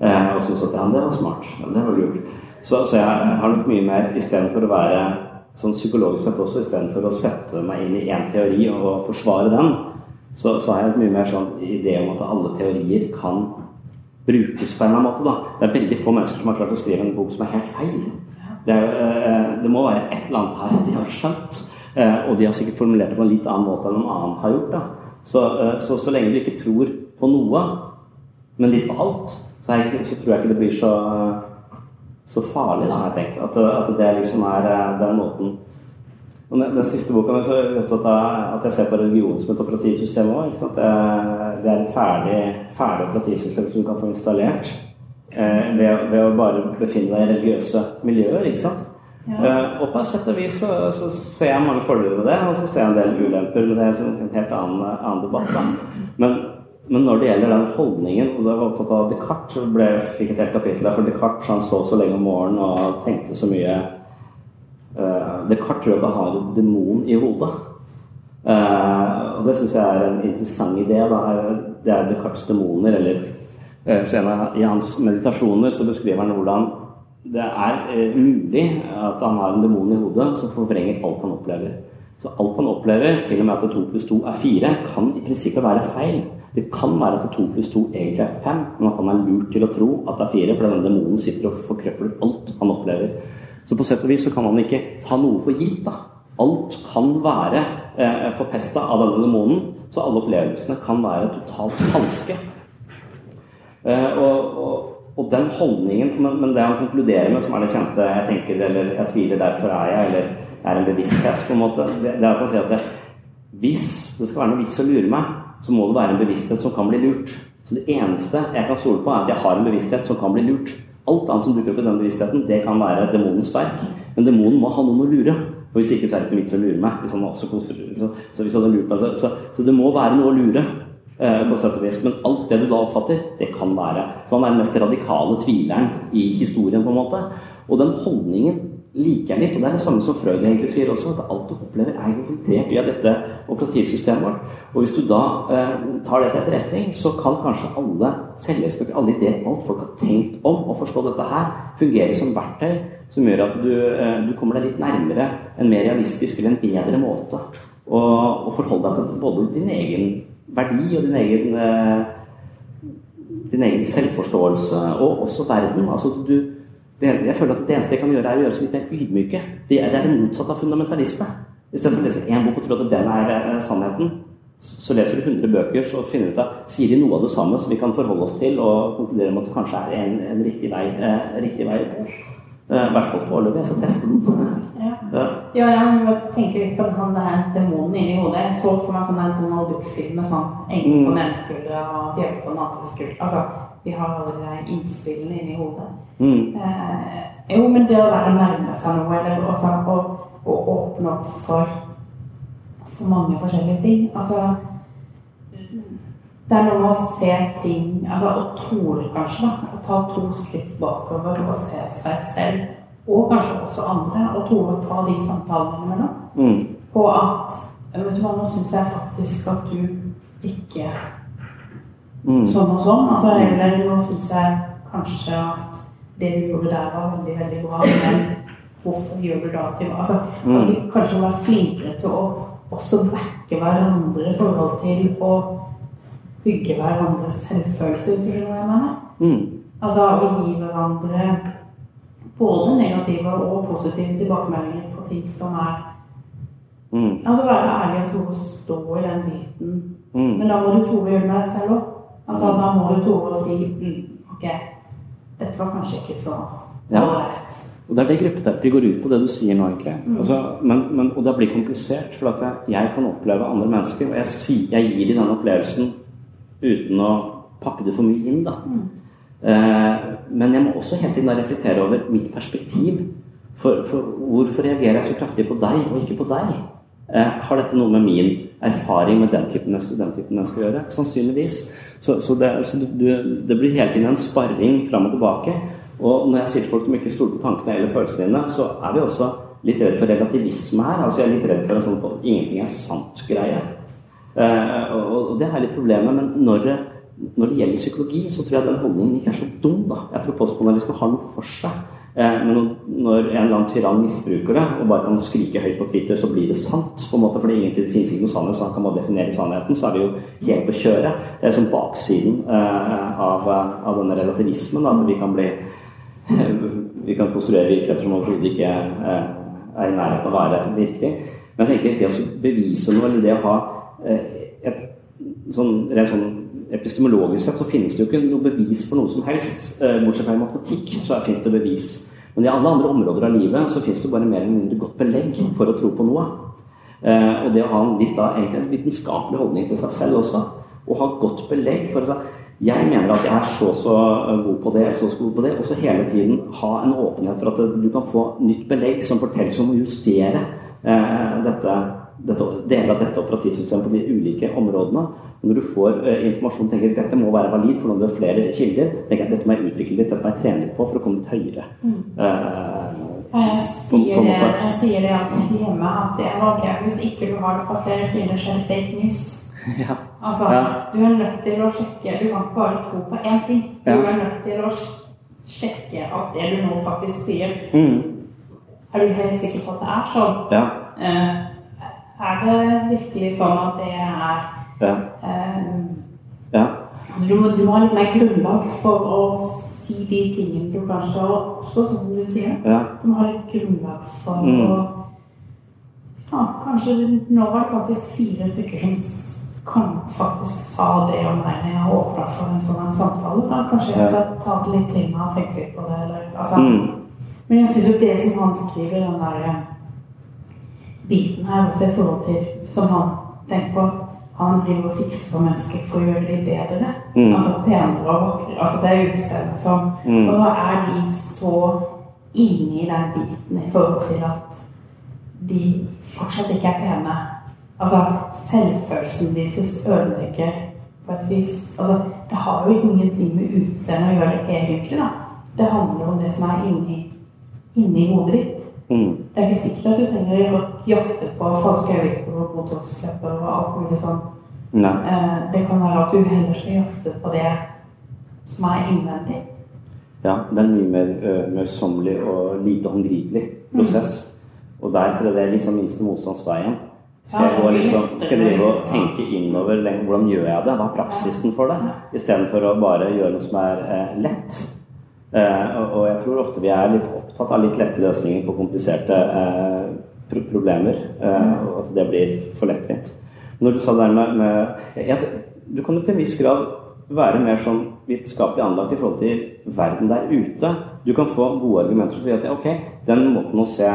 Eh, og syns at ja, det var smart. Ja, det var lurt. Så, så jeg har nok mye mer istedenfor å være sånn psykologisk sett også, istedenfor å sette meg inn i én teori og forsvare den, så, så har jeg et mye mer sånn idé om at alle teorier kan brukes på en eller annen måte. Da. Det er veldig få mennesker som har klart å skrive en bok som er helt feil. Det, er, eh, det må være et eller annet her de har skjønt. Eh, og de har sikkert formulert det på en litt annen måte enn noen annen har gjort. Så, eh, så, så lenge du ikke tror på noe, men litt på alt, så, jeg, så tror jeg ikke det blir så, så farlig, da, har jeg tenkt. At, at det liksom er den måten og den, den siste boka mi så er jeg opptatt av at jeg ser på religion som et operativsystem òg. Det, er- et ferdig, ferdig operativsystem som du kan få installert eh, ved, ved å bare befinne deg i religiøse miljøer. ikke sant? Eh, og på et sett og vis så, så ser jeg mange fordeler med det, og så ser jeg en del ulemper. Men det er en helt annen, annen debatt. da. Men, men når det gjelder den holdningen og da var jeg opptatt av Descartes, så ble, fikk jeg et helt kapittel der for Descartes han så så lenge om morgenen og tenkte så mye Uh, Descartes tror at han har en demon i hodet. Eh, og det syns jeg er en interessant idé. Da. Det er Descartes' demoner. Eller, uh, så I hans meditasjoner så beskriver han hvordan det er uh, mulig at han har en demon i hodet som forvrenger alt han opplever. Så alt han opplever, til og med at 2 pluss 2 er 4, kan i prinsippet være feil. Det kan være at 2 pluss 2 egentlig er 5, men at han er lurt til å tro at det er 4, fordi denne demonen sitter og forkrøpler alt han opplever. Så på sett og vis så kan man ikke ta noe for gitt. da. Alt kan være eh, forpesta av denne demonen, så alle opplevelsene kan være totalt falske. Eh, og, og, og den holdningen men, men det han konkluderer med, som er det kjente 'jeg tenker' eller 'jeg tviler, derfor er jeg', eller 'jeg er en bevissthet', på en måte, det, det er at han sier at det, hvis det skal være noe vits å lure meg, så må det være en bevissthet som kan bli lurt. Så det eneste jeg kan stole på, er at jeg har en bevissthet som kan bli lurt. Alt annet som dukker opp i den bevisstheten, det kan være demonens verk. Men demonen må ha noen å lure. For hvis ikke så er det ikke vits å lure meg. Hvis han også så, så hvis han lurt meg så, så det må være noe å lure. eh, på sett og vis. Men alt det du da oppfatter, det kan være. Så han er den mest radikale tvileren i historien, på en måte. Og den holdningen liker jeg litt. Og det er det samme som Freud egentlig sier også, at alt du opplever er infiltrert via dette operativsystemet vårt. Og hvis du da eh, tar det til etterretning, så kan kanskje alle selvhjelpsbøker, alle ideer, alt folk har tenkt om å forstå dette her, fungere som verktøy som gjør at du, eh, du kommer deg litt nærmere en mer realistisk eller en bedre måte å å forholde deg til både din egen verdi og din egen eh, din egen selvforståelse, og også verden. Altså, du, jeg føler at det eneste jeg kan gjøre, er å gjøre seg litt mer ydmyke. Det er det, motsatte av fundamentalisme. Istedenfor å lese én bok og tro at den er eh, sannheten, så leser du 100 bøker, så finner du ut av sier de noe av det samme som vi kan forholde oss til, og konkludere med at det kanskje er en, en riktig vei. Eh, riktig vei. Eh, I hvert fall foreløpig. Jeg skal teste den. Ja. Ja. Ja, jeg må tenke litt på han der demonen inni hodet. Jeg så for meg sånn der Donald Duck-film med sånn engel på Mm. den ene skuldra og djevel på den andre skuldra. Altså, vi har alle de innspillene inni hodet. Mm. Eh, jo, men det å være nærme seg noe, eller også, å, å åpne opp for, for mange forskjellige ting Altså Det er noe med å se ting altså Å tore, kanskje, da. Å ta to skritt bakover og se seg selv, og kanskje også andre, og tore å ta de samtalene innimellom. Mm. På at Vet du hva, nå syns jeg faktisk at du ikke Mm. sånn og sånn. Altså, eller nå syns jeg kanskje at det du gjorde der, var veldig, veldig bra, men hvorfor gjør du da til Altså, Mm. kanskje være flinkere til å også backe hverandre i forhold til å bygge hverandres selvfølelse, hvis du skjønner hva jeg mener. Mm. Altså å gi hverandre både negative og positive tilbakemeldinger på ting som er Mm. Altså være ærlig og tore å stå i den biten. Mm. Men da må du tore å gjøre deg selv òg. Altså, da må du tore å si OK, dette var kanskje ikke så Ja. ålreit. Og det er det gruppeterapi går ut på, det du sier nå, egentlig. Mm. Altså, men, men, og det blir komplisert, for at jeg, jeg kan oppleve andre mennesker, og jeg, si, jeg gir dem den opplevelsen uten å pakke det for mye inn, da. Mm. Eh, men jeg må også hele tiden reflektere over mitt perspektiv For, for hvorfor reagerer jeg så kraftig på deg og ikke på deg? Eh, har dette noe med min erfaring med den typen mennesker, den typen mennesker å gjøre? Sannsynligvis. Så, så, det, så du, det, blir hele tiden en sparring fram og tilbake. Og når jeg sier til folk som ikke stoler på tankene eller følelsene dine, så er vi også litt redd for relativisme her. Altså jeg er litt redd for en sånn på, 'ingenting er sant'-greie. Eh, og, og, det er litt problemet. Men når, når, det gjelder psykologi, så tror jeg den holdningen ikke er så dum. da. Jeg tror postmodalisme har noe for seg. Eh, men når en eller annen tyrann misbruker det og bare kan skrike høyt på Twitter, så blir det sant. på en måte, fordi det finnes ikke noe sannhet, så han kan bare definere sannheten. Så er det jo helt på kjøret. Det er liksom baksiden eh, av, av denne relativismen. At vi kan bli vi kan konstruere virkeligheter som overhodet ikke er i nærheten av å være virkelig. Men jeg tenker det å bevise noe, eller det å ha Eh, et, sånn, rent sånn epistemologisk sett så finnes det jo ikke noe bevis for noe som helst. Eh, bortsett fra i matematikk så finnes det bevis. Men i alle andre områder av livet så finnes det bare mer eller mindre godt belegg for å tro på noe. Eh, og det å ha en litt da, en vitenskapelig holdning til seg selv også, og ha godt belegg for å si jeg mener at jeg er så så god på det, så så god på det, og så hele tiden ha en åpenhet for at du kan få nytt belegg som forteller som å justere eh, dette dette, deler av dette operativsystemet på de ulike områdene. Og når du får uh, informasjon tenker at dette må være valid, for når du har flere kilder, tenker at dette må jeg utvikle litt, dette må jeg trene litt på for å komme litt høyere. Mm. Uh, jeg, sier det, jeg sier det alltid hjemme at det er ok, hvis ikke du har det fra flere kilder, så er det fake news. Ja. Altså, ja. Du er nødt til å sjekke Du kan ikke bare tro på én ting. Du ja. er nødt til å sjekke at det du nå faktisk sier mm. Er du helt sikker på at det er sånn? Ja. Uh, er det virkelig sånn at det er ja. Eh, ja. Du, du, har litt mer grunnlag for å si de tingene du kanskje også, som du sier. Ja. Du må ha litt grunnlag for mm. å ja, Kanskje nå var det faktisk fire stykker som kan faktisk sa det om meg når jeg åpna for en sånn samtale. Da kanskje jeg skal ta det litt til meg og tenke litt på det. Eller, altså. mm. Men jeg syns jo det som han skriver, den derre biten her også i forhold til Som han tenker på han driver og fikser på mennesker for å gjøre dem bedre. Mm. Altså penere og vakrere. Altså det er utseende som mm. Og da er de så inni den biten i forhold til at de fortsatt ikke er pene. Altså selvfølelsen deres ødelegger på et vis Altså det har jo ingenting med utseendet å gjøre egentlig, da. Det handler om det som er inni, inni hodet ditt. Mm. Det er ikke sikkert at du trenger å jakte på falske øyevipper og Botox-lepper og alt mulig sånn. Eh, det kan være at du heller skal jakte på det som er innvendig. Ja, det er en mye mer uh, møysommelig og lite håndgripelig prosess. Mm. Og der tror jeg det er sånn minste motstandsveien. Skal jeg, liksom, skal jeg drive og tenke innover hvordan gjør jeg det? Hva er praksisen for det? Istedenfor å bare gjøre noe som er eh, lett. Eh, og jeg tror ofte vi er litt opptatt av litt lette løsninger på kompliserte eh, problemer. Eh, og at det blir for lettvint. Når du sa det der med, med jeg, Du kan jo til en viss grad være mer sånn vitenskapelig anlagt i forhold til verden der ute. Du kan få gode argumenter som sier at ok, den måten å se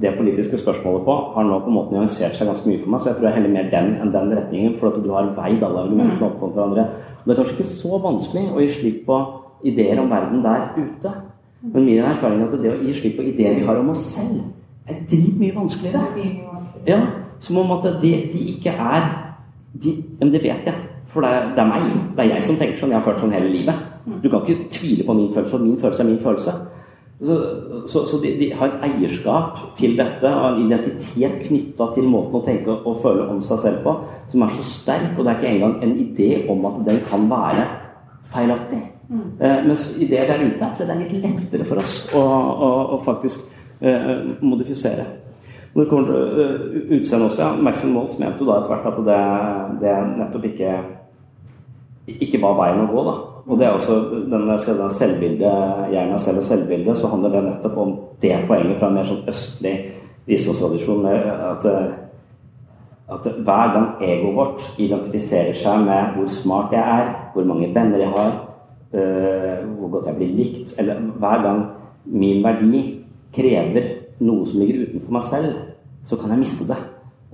det politiske spørsmålet på har nå på en måte nyansert seg ganske mye for meg, så jeg tror jeg heller mer den enn den retningen, for at du har veid alle argumentene opp mot hverandre. Og det er kanskje ikke så vanskelig å gi slipp på ideer om verden der ute. Men min erfaring er at det å gi slipp på ideer vi har om oss selv, er dritmye vanskeligere. Ja, Som om at de, de ikke er de, Men det vet jeg. For det er, det er, meg. Det er jeg som tenker sånn. Jeg har følt sånn hele livet. Du kan ikke tvile på min følelse, min følelse er min følelse. Så, så, så de, de, har et eierskap til dette og en identitet knytta til måten å tenke og føle om seg selv på som er så sterk, og det er ikke engang en idé om at den kan være feilaktig. Mm. mens ideer der ute jeg tror det er litt lettere for oss å, å, å faktisk uh, modifisere. Når det kommer til uh, utseende også, ja, Maximum Waltz mente jo da etter hvert at det, det, nettopp ikke ikke var veien å gå. da. Og det er også den, den selvbilde, jeg meg selv og selvbildet, så handler det nettopp om det poenget fra en mer sånn østlig visdomstradisjon. At, at hver gang egoet vårt identifiserer seg med hvor smart jeg er, hvor mange venner jeg har, Eh, hvor godt jeg blir likt, eller hver gang min verdi krever noe som ligger utenfor meg selv, så kan jeg miste det.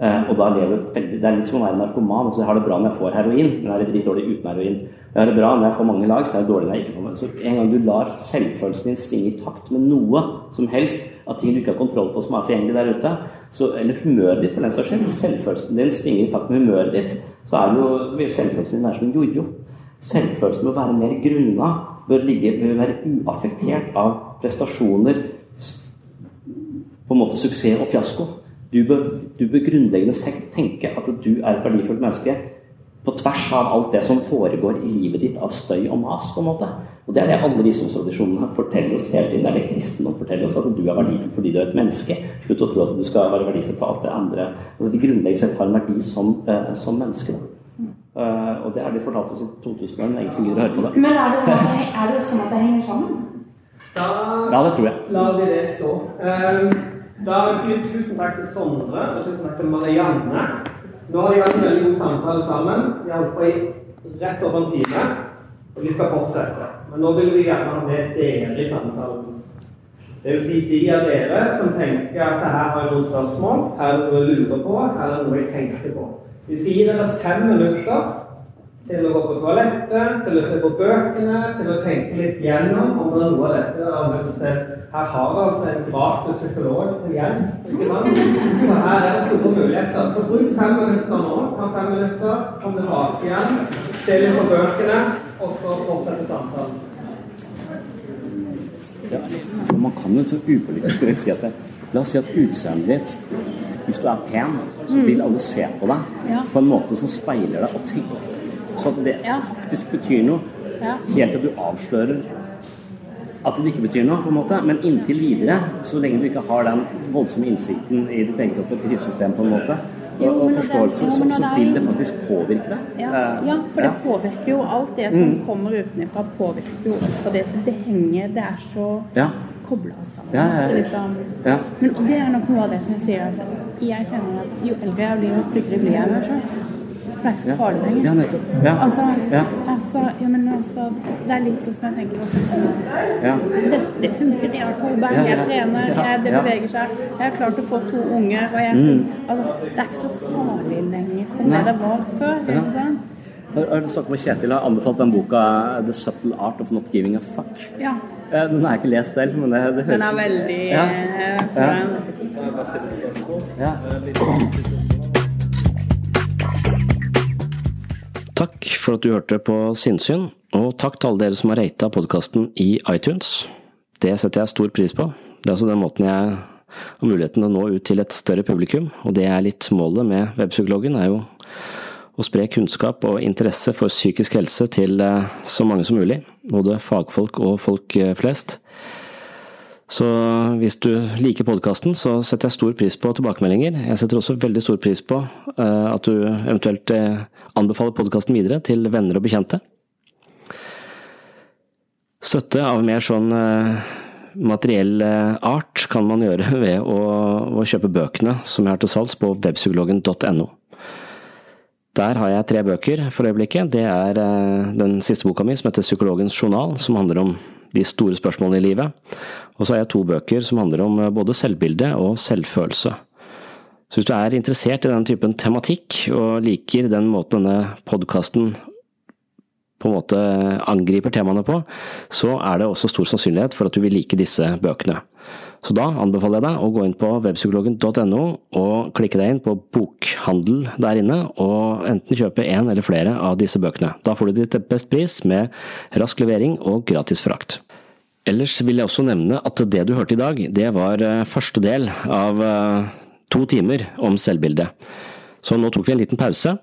Eh, og da lever et veldig, Det er litt som å være narkoman. altså Jeg har det bra når jeg får heroin, men jeg er det dritdårlig uten heroin. Jeg har det bra når jeg får mange lag, så er det dårlig når jeg ikke får mange. Så en gang du lar selvfølelsen din svinge i takt med noe som helst, av ting du ikke har kontroll på som er forgjengelig der ute, så, eller humøret ditt for den saks skyld, selvfølelsen din svinger i takt med humøret ditt, så er jo, selvfølelsen din er som en jojo. Selvfølelsen bør være mer grunna, bør, ligge, bør være uaffektert av prestasjoner, på en måte suksess og fiasko. Du bør, du bør grunnleggende tenke at du er et verdifullt menneske på tvers av alt det som foregår i livet ditt av støy og mas. på en måte. Og Det er det alle visdomstradisjonene forteller oss hele tiden. Det er det kristendom forteller oss, at du er verdifull fordi du er et menneske. Slutt å tro at du skal være verdifull for alt det andre. Altså, de grunnleggende sett har en verdi som, uh, som menneske. Da. Uh, og det har de fortalt oss i 2000 år, men ingen som gidder å høre på det. Men er det, er det sånn at det henger sammen? Da Ja, det tror jeg. La vi det stå. Um, da vil jeg si tusen takk til Sondre og tusen takk til Marianne. Nå har de hatt en veldig god samtale sammen. Vi har holdt på i rett over en time, og vi skal fortsette. Men nå vil vi gjerne ha med dere i samtalen. Det vil si de av dere som tenker at her har jeg noen spørsmål, her er det noe jeg lurer på, her er det noe jeg tenkte på. Vi skal gi dere fem minutter til å gå på toalettet, til å se på bøkene, til å tenke litt gjennom om det er noe av dette dere har lyst til. Her har vi altså en gratis psykolog til hjelp. Så her er det store muligheter. Så bruk fem minutter nå. Ta fem minutter, kom tilbake igjen, se litt på bøkene, og så fortsette samtalen. Ja, for man kan jo så rett si at det, La oss si at utseendet ditt Hvis du er pen, så vil alle se på deg Ja. på en måte som speiler deg og tenker. Så at det Ja. faktisk betyr noe. Ja. Helt til du avslører at det ikke betyr noe, på en måte. Men inntil videre, så lenge du ikke har den voldsomme innsikten i ditt eget operativsystem på en måte, og, Jo, og forståelse, det- jo, så, så det vil det faktisk påvirke deg. Ja, ja, for det påvirker jo alt det som Mm. kommer utenfra, påvirker jo også det som det henger Det er så Ja. Kobla sammen. Ja, ja, ja. Liksom, men det er nok noe av det som jeg sier, at jeg kjenner at jo eldre jeg blir, jo tryggere blir jeg meg sjøl. For det er ikke så farlig lenger. Ja, nettopp. Ja. Altså, Ja. altså, ja, men altså, det er litt sånn som jeg tenker også, Ja. det, det funker. To bein, Ja, ja. jeg trener, jeg, det beveger seg. Jeg har klart å få to unge. Jeg, Mm. altså, det er ikke så farlig lenger som det det var før. Ikke sant? Har har snakket med Kjetil har anbefalt den boka 'The Subtle Art of Not Giving a Fuck'. Ja. Eh, Den har jeg ikke lest selv, men det, det høres Den er veldig ja. eh, Ja. Ja. Takk for at du hørte på Sinnsyn, og takk til alle dere som har rata podkasten i iTunes. Det setter jeg stor pris på. Det er altså den måten jeg har muligheten til å nå ut til et større publikum, og det er litt målet med Webpsykologen, er jo å spre kunnskap og interesse for psykisk helse til eh, så mange som mulig, både fagfolk og folk eh, flest. Så hvis du liker podkasten, så setter jeg stor pris på tilbakemeldinger. Jeg setter også veldig stor pris på eh, at du eventuelt anbefaler podkasten videre til venner og bekjente. Støtte av mer sånn materiell art kan man gjøre ved å, å kjøpe bøkene som jeg har til salgs på webpsykologen.no. Der har jeg tre bøker for øyeblikket. Det er eh, den siste boka mi som heter Psykologens journal, som handler om de store spørsmålene i livet. Og så har jeg to bøker som handler om eh, både selvbilde og selvfølelse. Så hvis du er interessert i den typen tematikk, og liker den måten denne podkasten på en måte angriper temaene på, så er det også stor sannsynlighet for at du vil like disse bøkene. Så da anbefaler jeg deg å gå inn på webpsykologen.no og klikke deg inn på bokhandel der inne, og enten kjøpe en eller flere av disse bøkene. Da får du ditt best pris med rask levering og gratis frakt. Ellers vil jeg også nevne at det du hørte i dag, det var eh, første del av eh, to timer om selvbildet. Så nå tok vi en liten pause,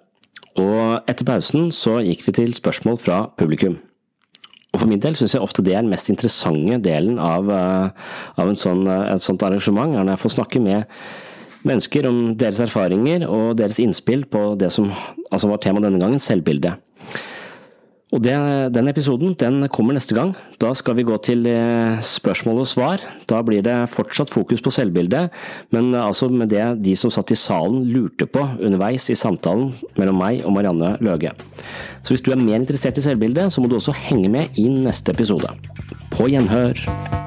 og etter pausen så gikk vi til spørsmål fra publikum. Og for min del syns jeg ofte det er den mest interessante delen av, eh, av sånn, eh, et sånt arrangement, er når jeg får snakke med mennesker om deres erfaringer og deres innspill på det som altså var tema denne gangen, selvbildet. Og det, Den episoden den kommer neste gang. Da skal vi gå til eh, spørsmål og svar. Da blir det fortsatt fokus på selvbildet, men eh, altså med det de som satt i salen lurte på underveis i samtalen mellom meg og Marianne Løge. Så hvis du er mer interessert i selvbildet, så må du også henge med i neste episode. På gjenhør!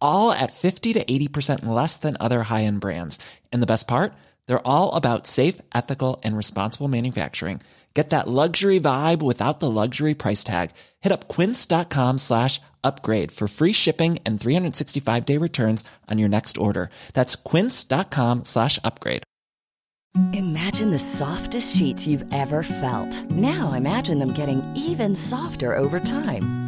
all at 50 to 80% less than other high end brands. And the best part? They're all about safe, ethical, and responsible manufacturing. Get that luxury vibe without the luxury price tag. Hit up quince.com slash upgrade for free shipping and 365 day returns on your next order. That's quince.com slash upgrade. Imagine the softest sheets you've ever felt. Now imagine them getting even softer over time.